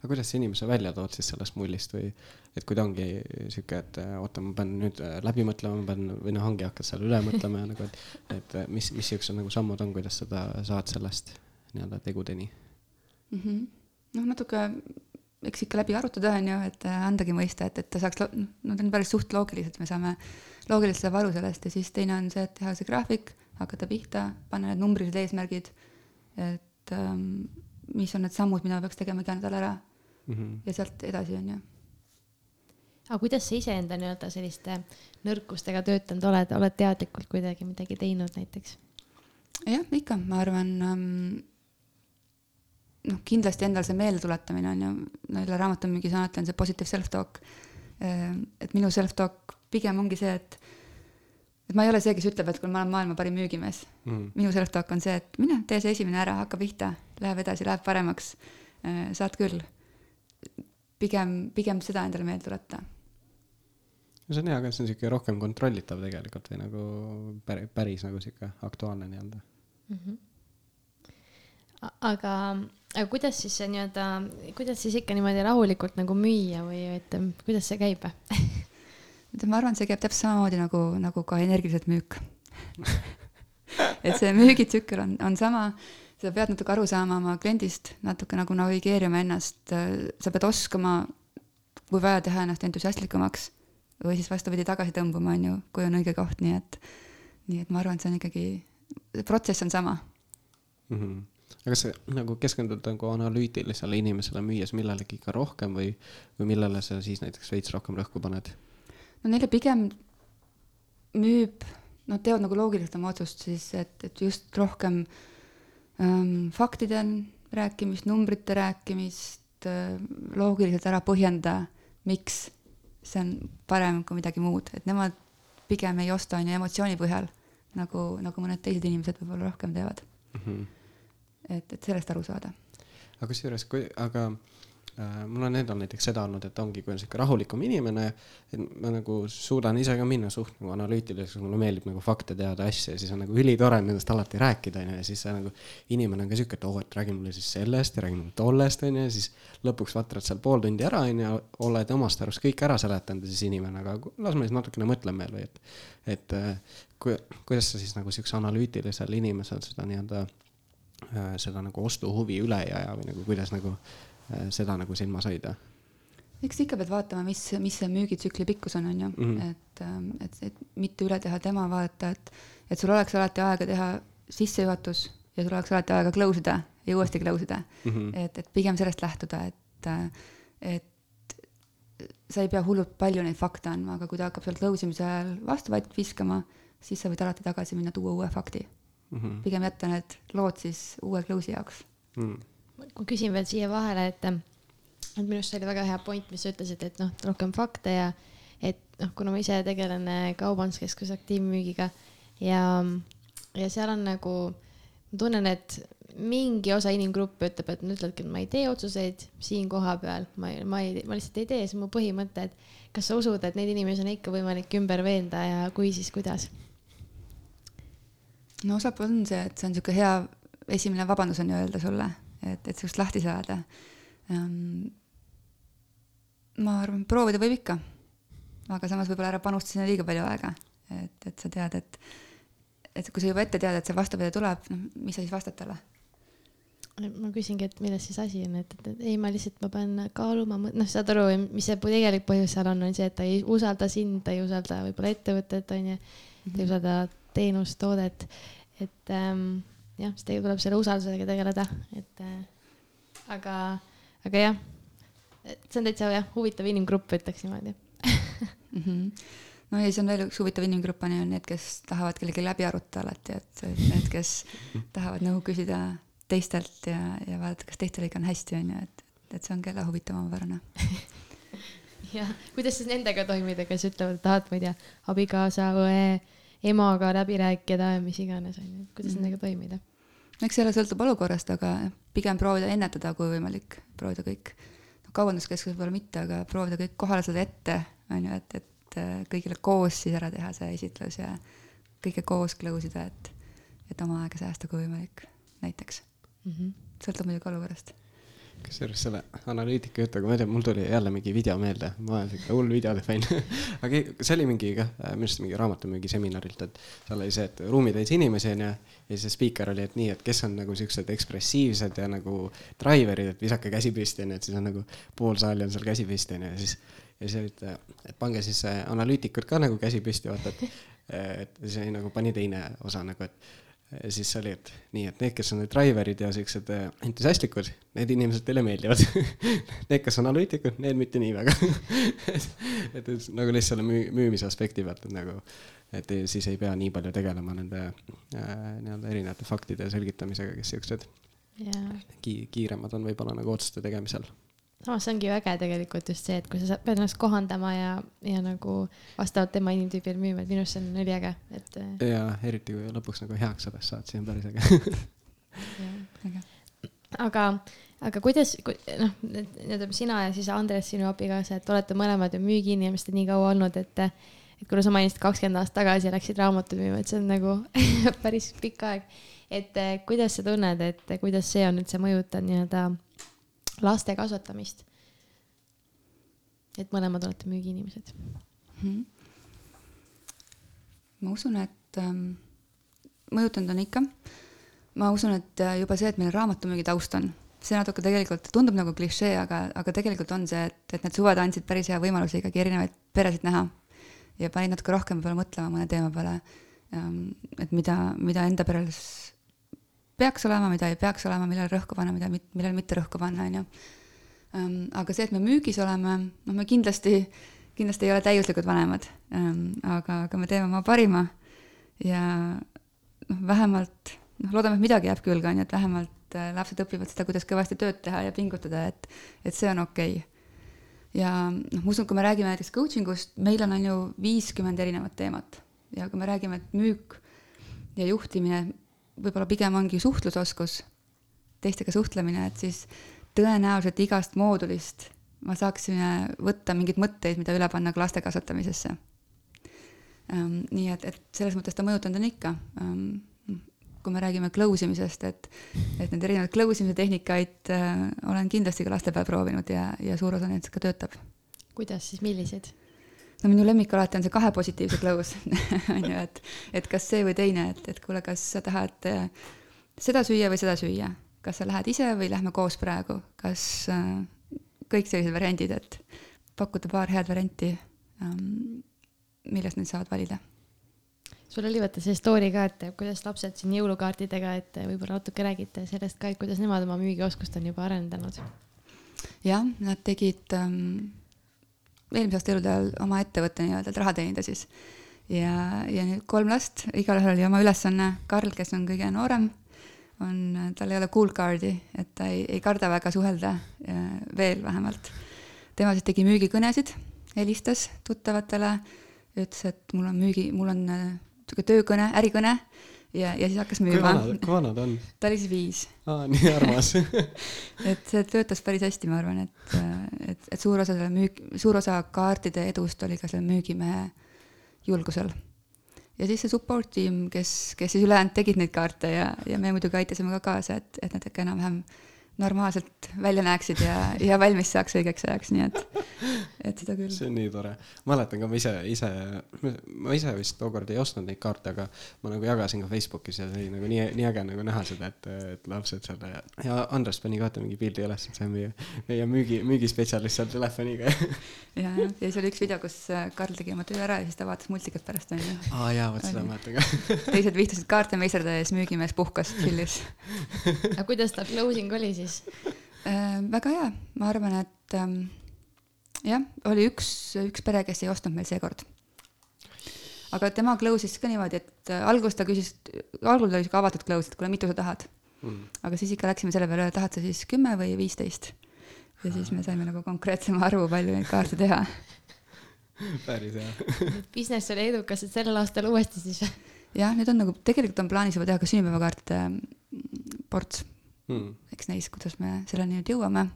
aga kuidas sa inimese välja tood siis sellest mullist või et kui ta ongi sihuke, et oota, ma pean nüüd äh, läbi mõtlema, ma pean või noh, ongi hakkad seal üle mõtlema ja nagu, et, et äh, mis, mis siuksed nagu sammud on, kuidas seda saad sellest nii-öelda tegudeni mm? -hmm. noh, natuke eks ikka läbi arutada, on ju, et äh, andagi mõista, et, et ta saaks, noh, need on päris suht loogilised, me saame loogiliselt saab aru sellest ja siis teine on see, et teha see graafik, hakata pihta, panna need numbrilised eesmärgid, et ähm, mis on need sammud, mida peaks tegema iga nädal ära mm -hmm. ja sealt edasi, on ju aga kuidas sa iseenda nii-öelda selliste nõrkustega töötanud oled, oled teadlikult kuidagi midagi teinud näiteks? jah, ikka, ma arvan ähm, noh, kindlasti endal see meeldetuletamine on ju, jälle raamatumüügi sõnati on see positive self-talk. Ehm, et minu self-talk pigem ongi see, et, et ma ei ole see, kes ütleb, et kuule, ma olen maailma parim müügimees mm.. minu self-talk on see, et mine, tee see esimene ära, hakka pihta, läheb edasi, läheb paremaks. Ehm, saad küll. Pigem, pigem seda endale meelde tuletada no see on hea, aga see on siuke rohkem kontrollitav tegelikult või nagu päris, päris nagu sihuke aktuaalne nii-öelda mm. -hmm. aga aga kuidas siis see nii-öelda, kuidas siis ikka niimoodi rahulikult nagu müüa või et kuidas see käib ma arvan, et see käib täpselt samamoodi nagu, nagu ka energiliselt müük et see müügitsükkel on, on sama, sa pead natuke aru saama oma kliendist, natuke nagu navigeerima ennast, sa pead oskama, kui vaja, teha ennast entusiastlikumaks või siis vastupidi tagasi tõmbuma, on ju, kui on õige koht, nii et, nii et ma arvan, et see on ikkagi, protsess on sama mm. -hmm aga sa nagu keskendud nagu analüütilisele inimesele müües millelegi ka rohkem või, või millele sa siis näiteks veits rohkem rõhku paned? no neile pigem müüb, nad teevad nagu loogiliselt oma otsust siis, et, et just rohkem ähm, faktide rääkimist, numbrite rääkimist loogiliselt ära põhjenda, miks see on parem kui midagi muud, et nemad pigem ei osta on ju emotsiooni põhjal, nagu, nagu mõned teised inimesed võib-olla rohkem teevad mm. -hmm et, et sellest aru saada. aga kusjuures, kui, aga äh, mul on endal näiteks seda olnud, et ongi, kui on sihuke rahulikum inimene, et ma nagu suudan ise ka minna suht nagu analüütiliseks, mulle meeldib nagu fakte teada, asju ja siis on nagu ülitore nendest alati rääkida, onju, ja siis see nagu inimene on ka sihuke, et oo, et räägi mulle siis sellest ja räägi mulle tollest, onju, ja siis lõpuks vatrad seal pool tundi ära, onju, oled omast arust kõik ära seletanud ja siis inimene, aga las ma siis natukene mõtlen veel või et, et äh, kui, kuidas sa siis nagu siukse analüütilisel inimesel seda nii-öelda Äh, seda nagu ostuhuvi üle ei aja või nagu kuidas nagu äh, seda nagu silmas hoida? eks ikka pead vaatama, mis, mis see müügitsükli pikkus on, on ju mm, -hmm. et, ähm, et, et mitte üle teha tema vaadata, et, et sul oleks alati aega teha sissejuhatus ja sul oleks alati aega close ida ja uuesti close ida mm. -hmm. et, et pigem sellest lähtuda, et, äh, et sa ei pea hullult palju neid fakte andma, aga kui ta hakkab seal close imise ajal vastuväidet viskama, siis sa võid alati tagasi minna, tuua uue fakti mm. -hmm. pigem jätta need lood siis uue close'i jaoks mm.. Ma küsin veel siia vahele, et, et minu arust see oli väga hea point, mis sa ütlesid, et noh, rohkem fakte ja et noh, kuna ma ise tegelen äh, kaubanduskeskuse aktiivmüügiga ja, ja seal on nagu, ma tunnen, et mingi osa inimgruppi ütleb, et nad ütlevadki, et ma ei tee otsuseid siin kohapeal, ma ei, ma ei, ma lihtsalt ei tee, see on mu põhimõte, et kas sa usud, et neid inimesi on ikka võimalik ümber veenda ja kui, siis kuidas? no osapool on see, et see on niisugune hea esimene vabandus on ju öelda sulle, et, et sinust lahti saada um,. ma arvan, proovida võib ikka, aga samas võib-olla ära panustada sinna liiga palju aega, et, et sa tead, et, et kui sa juba ette tead, et see vastupidi tuleb, noh, mis sa siis vastad talle? ma küsingi, et milles siis asi on, et, et, et ei, ma lihtsalt, ma pean kaaluma, noh, saad aru, mis see tegelik põhjus seal on, on see, et ta ei usalda sind, ta ei usalda võib-olla ettevõtet, onju, ta ei mhm. usalda teenust, toodet et ähm, jah, siis tegelikult tuleb selle usaldusega tegeleda, et äh, aga, aga jah, see on täitsa jah, huvitav inimgrupp, ütleks niimoodi mm. -hmm. no ja siis on veel üks huvitav inimgrupp on ju need, kes tahavad kellegi läbi arutada alati, et need, kes tahavad nõu küsida teistelt ja, ja vaadata, kas teistel ikka on hästi, on ju, et, et see on ka jälle huvitav omapärane jah, kuidas siis nendega toimida, kes ütlevad, tahad, ma ei tea, abikaasa, õe emaga läbi rääkida ja mis iganes, on ju, kuidas mm nendega toimida? eks jälle sõltub olukorrast, aga pigem proovida ennetada, kui võimalik, proovida kõik, noh, kaubanduskeskus võib-olla mitte, aga proovida kõik kohale saada ette, on ju, et, et äh, kõigile koos siis ära teha see esitlus ja kõike koos close ida, et, et oma aega säästa, kui võimalik, näiteks mm. -hmm. sõltub muidugi olukorrast kusjuures selle analüütika jutuga, ma ei tea, mul tuli jälle mingi video meelde, ma olen siuke hull videode fänn aga see oli mingi kah, minu arust mingi raamatumüügi seminarilt, et seal oli see, et ruumitäis inimesi onju. ja see spiiker oli, et nii, et kes on nagu siuksed ekspressiivsed ja nagu driver'id, et visake käsi püsti onju, et siis on nagu pool saali on seal käsi püsti onju ja siis. ja siis olid, et pange siis analüütikud ka nagu käsi püsti, vaata, et, et siis oli nagu pani teine osa nagu, et siis oli, et nii, et need, kes on need driver'id ja siuksed äh, entusiastlikud, need inimesed teile meeldivad Need, kes on analüütikud, need mitte nii väga et, et nagu lihtsalt selle müü-, müümise aspekti pealt, et nagu, et siis ei pea nii palju tegelema nende äh, nii-öelda erinevate faktide selgitamisega, kes siuksed yeah. ki-, kiiremad on võib-olla nagu otsuste tegemisel samas see ongi ju äge tegelikult just see, et kui sa pead ennast kohandama ja, ja nagu vastavalt tema inimtüübile müüma, et minu arust see on üliäge, et. Äh, ja eriti kui lõpuks nagu heaks sellest saad, siis on päris äge aga, aga kuidas, noh, nii-öelda sina ja siis Andres, sinu abikaasa, et olete mõlemad ju müügiinimesed nii kaua olnud, et et kuna sa mainisid kakskümmend aastat tagasi läksid raamatut müüma, et see on nagu päris pikk aeg. et äh, kuidas sa tunned, et kuidas see on üldse mõjutanud nii-öelda laste kasvatamist. et mõlemad olete müügiinimesed mm. -hmm. ma usun, et ähm, mõjutanud on ikka. ma usun, et äh, juba see, et meil raamatumüügi taust on, see natuke tegelikult tundub nagu klišee, aga, aga tegelikult on see, et, et need suved andsid päris hea võimaluse ikkagi erinevaid peresid näha ja panid natuke rohkem võib-olla mõtlema mõne teema peale. Ähm, et mida, mida enda peres peaks olema, mida ei peaks olema, millele rõhku panna, mida, millele mitte rõhku panna, on ju. Ehm, aga see, et me müügis oleme, noh, me kindlasti, kindlasti ei ole täiuslikud vanemad, ehm, aga, aga me teeme oma parima ja noh, vähemalt, noh, loodame, et midagi jääb külge, on ju, et vähemalt äh, lapsed õpivad seda, kuidas kõvasti tööd teha ja pingutada, et, et see on okei okay. ja noh, ma usun, kui me räägime näiteks coaching ust, meil on, on ju viiskümmend erinevat teemat ja kui me räägime, et müük ja juhtimine võib-olla pigem ongi suhtlusoskus, teistega suhtlemine, et siis tõenäoliselt igast moodulist ma saaksime võtta mingeid mõtteid, mida üle panna ka laste kasvatamisesse um,. nii et, et selles mõttes ta mõjutanud on ikka um, kui me räägime close imisest, et, et need erinevad close imise tehnikaid äh, olen kindlasti ka laste peal proovinud ja, ja suur osa nendest ka töötab. kuidas siis, milliseid? No minu lemmik alati on see kahe positiivse close on ju, et, et kas see või teine, et, et kuule, kas sa tahad äh, seda süüa või seda süüa, kas sa lähed ise või lähme koos praegu, kas äh, kõik sellised variandid, et pakkuda paar head varianti ähm,, millest nad saavad valida. Sul oli vaata see story ka, et kuidas lapsed siin jõulukaartidega, et võib-olla natuke räägite sellest ka, et kuidas nemad oma müügioskust on juba arendanud? jah, nad tegid ähm, eelmise aasta elude ajal oma ettevõtte nii-öelda, et raha teenida siis. ja, ja nüüd kolm last, igalühel oli oma ülesanne, Karl, kes on kõige noorem, on, tal ei ole cool card'i, et ta ei, ei karda väga suhelda, veel vähemalt. tema siis tegi müügikõnesid, helistas tuttavatele, ütles, et mul on müügi, mul on niisugune äh, töökõne, ärikõne ja, ja siis hakkas müüma. kui vana ta on? ta oli siis viis. aa, nii armas et see töötas päris hästi, ma arvan, et, et, et suur osa selle müük, suur osa kaartide edust oli ka selle müügimehe julgusel. ja siis see support tiim, kes, kes siis ülejäänud tegid neid kaarte ja, ja me muidugi aitasime ka kaasa, et, et nad ikka enam-vähem normaalselt välja näeksid ja, ja valmis saaks õigeks ajaks, nii et, et seda küll. see on nii tore. mäletan ka, ma ise, ise, ma ise vist tookord ei ostnud neid kaarte, aga ma nagu jagasin ka Facebookis ja see oli nagu nii, nii äge nagu näha seda, et, et lapsed seal ja, ja Andres pani ka mingi pildi üles, et see on meie, meie müügi, müügispetsialist seal telefoniga ja, ja, ja siis oli üks video, kus äh, Karl tegi oma töö ära ja siis ta vaatas multikat pärast onju. aa jaa, vot seda mäletan ka teised vihtasid kaarte siis müügimees puhkas, chill'is. aga kuidas ta closing oli siis? Siis. Äh,? väga hea, ma arvan, et ähm, jah, oli üks, üks pere, kes ei ostnud meil seekord. aga tema close'is ka niimoodi, et äh, alguses ta küsis, algul oli sihuke avatud close, et kuule, mitu sa tahad? Mm.. aga siis ikka läksime selle peale, tahad sa siis kümme või viisteist? ja siis me saime nagu konkreetsema arvu, palju neid kaarte teha. Päris hea. Business oli edukas, et sellel aastal uuesti siis. Jah, nüüd on nagu, tegelikult on plaanis juba teha ka sünnipäevakaartide mm, ports hmm.. eks näis, kuidas me selleni nüüd jõuame.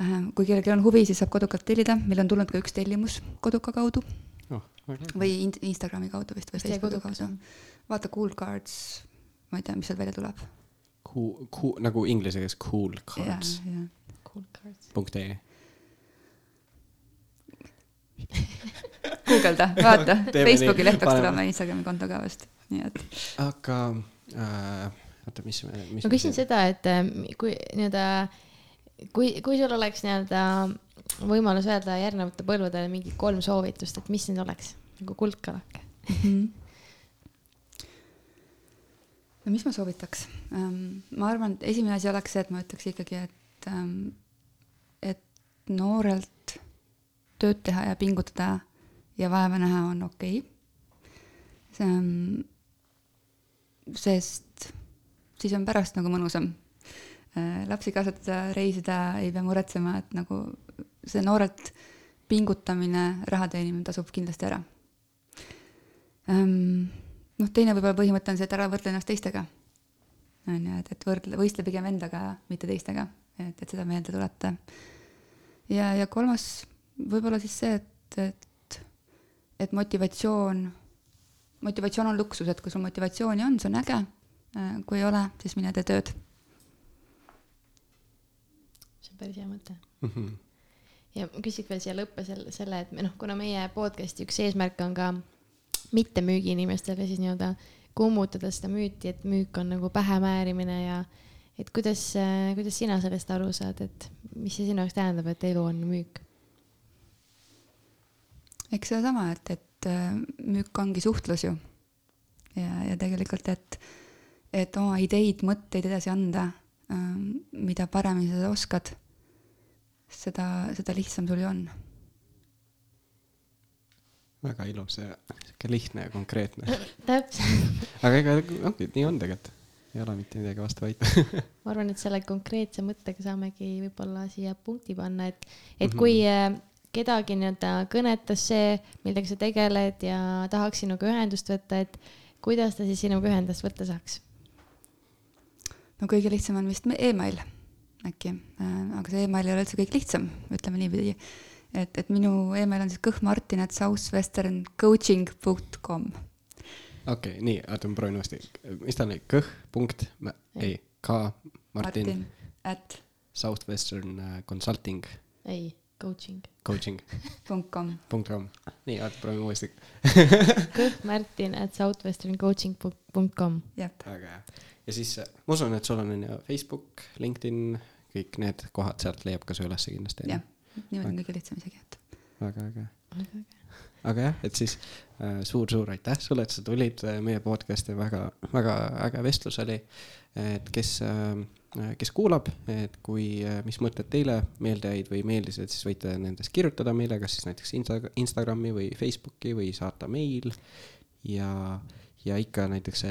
Äh, kui kellelgi on huvi, siis saab kodukalt tellida, meil on tulnud ka üks tellimus koduka kaudu. Oh,. või in Instagrami kaudu vist või Facebooki kaudu. vaata Cool Cards, ma ei tea, mis sealt välja tuleb. cool, cool, nagu inglise keeles cool ja, cards ja Cool cards. punkt ee. guugelda, vaata, Teeme Facebooki leht peaks tulema Instagrami konto ka vast, nii et. Aga äh, oota, mis mis ma küsin seda, et äh, kui nii-öelda, kui, kui sul oleks nii-öelda võimalus öelda järgnevate põlvedele mingi kolm soovitust, et mis need oleks nagu kuldkalake? no mis ma soovitaks? ma arvan, et esimene asi oleks see, et ma ütleks ikkagi, et, et noorelt tööd teha ja pingutada ja vaeva näha on okei okay.. see on, sest siis on pärast nagu mõnusam. lapsi kasvatada, reisida, ei pea muretsema, et nagu see noorelt pingutamine, raha teenimine tasub kindlasti ära noh, teine võib-olla põhimõte on see, et ära võrdle ennast teistega. on ju, et, et võrdle, võistle pigem endaga, mitte teistega, et, et seda meelde tuletada. ja, ja kolmas võib-olla siis see, et, et, et motivatsioon, motivatsioon on luksus, et kui sul motivatsiooni on, see on äge. Kui ei ole, siis mine tee tööd. see on päris hea mõte. mm. -hmm. ja ma küsiks veel siia lõppe selle, selle, et me noh, kuna meie podcast'i üks eesmärk on ka mitte müügiinimestele siis nii-öelda kummutada seda müüti, et müük on nagu pähemäärimine ja et kuidas, kuidas sina sellest aru saad, et mis see sinu jaoks tähendab, et elu on müük? eks sedasama, et, et äh, müük ongi suhtlus ju. ja, ja tegelikult, et, et oma ideid, mõtteid edasi anda, mida paremini sa seda oskad, seda, seda lihtsam sul ju on. väga ilus ja sihuke lihtne ja konkreetne. täpselt, aga ega ongi, nii on tegelikult. ei ole mitte midagi vastu väita. ma arvan, et selle konkreetse mõttega saamegi võib-olla siia punkti panna, et, et Mhm. kui äh, kedagi nii-öelda kõnetas see, millega sa tegeled ja tahaks sinuga ühendust võtta, et kuidas ta siis sinuga ühendust võtta saaks? No kõige lihtsam on vist me- email äkki, aga see email ei ole üldse kõik lihtsam, ütleme niipidi. et, et minu email on siis kõhmartin, et southwesterncoaching.com. okei, nii, oota, ma proovin uuesti. mis ta oli, kõh, punkt, ei, K, Martin, Martin., at Southwestern äh, Consulting ei, coaching. Coaching punkt com. punkt com. nii, oota, proovime uuesti. kõhmärtin at southwesterncoaching.com. jah, väga hea. Ja siis äh, ma usun, et sul on on ju Facebook, LinkedIn, kõik need kohad, sealt leiab ka su ülesse kindlasti. jah, niimoodi on kõige lihtsam isegi, et väga äge. aga jah, et siis äh, suur-suur aitäh sulle, et sa tulid äh, meie podcast'i, väga, väga äge vestlus oli. et kes kes kuulab, et kui, mis mõtted teile meelde jäid või meeldisid, siis võite nendest kirjutada meile, kas siis näiteks Insta-, Instagrami või Facebooki või saata meil. ja, ja ikka näiteks,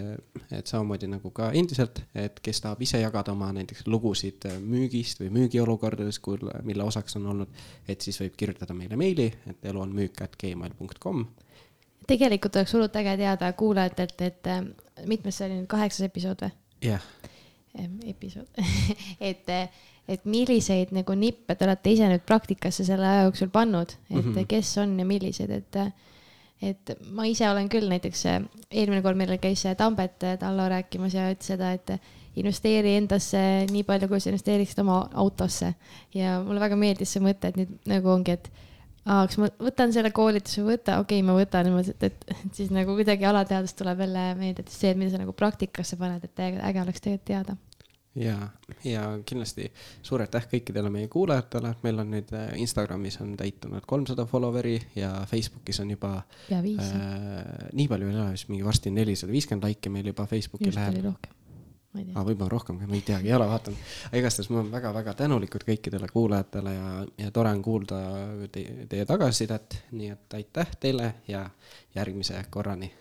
et samamoodi nagu ka endiselt, et kes tahab ise jagada oma näiteks lugusid äh, müügist või müügiolukordadest, mille osaks on olnud, et siis võib kirjutada meile meili, et elu on müük at gmail.com. tegelikult oleks hullult äge teada kuulajatelt, et äh, mitmes see oli nüüd, kaheksas episood või? jah, episood et, et milliseid nagu nippe te olete ise nüüd praktikasse selle aja jooksul pannud, et mm. -hmm. kes on ja millised, et et ma ise olen küll näiteks, eelmine kord meil käis see Tambet äh, Tallo rääkimas ja ütles seda, et investeeri endasse nii palju, kui sa investeeriksid oma autosse. ja mulle väga meeldis see mõte, et nüüd nagu ongi, et aa, kas ma võtan selle koolituse või võta, okei okay,, ma võtan et, et, siis nagu kuidagi alateadvust tuleb jälle meelde, et see, mida sa nagu praktikasse paned, et äge oleks tegelikult teada ja, ja kindlasti. Suur aitäh kõikidele meie kuulajatele, meil on nüüd äh, Instagramis on täitunud kolmsada follower'i ja Facebookis on juba äh,, nii palju ei ole, vist mingi varsti nelisada viiskümmend laiki meil juba Facebooki just läheb. aa, võib-olla rohkem, ma ei teagi, ei ole vaadanud. aga igastahes me oleme väga-väga tänulikud kõikidele kuulajatele ja, ja tore on kuulda te, teie tagasisidet, nii et aitäh teile ja järgmise korrani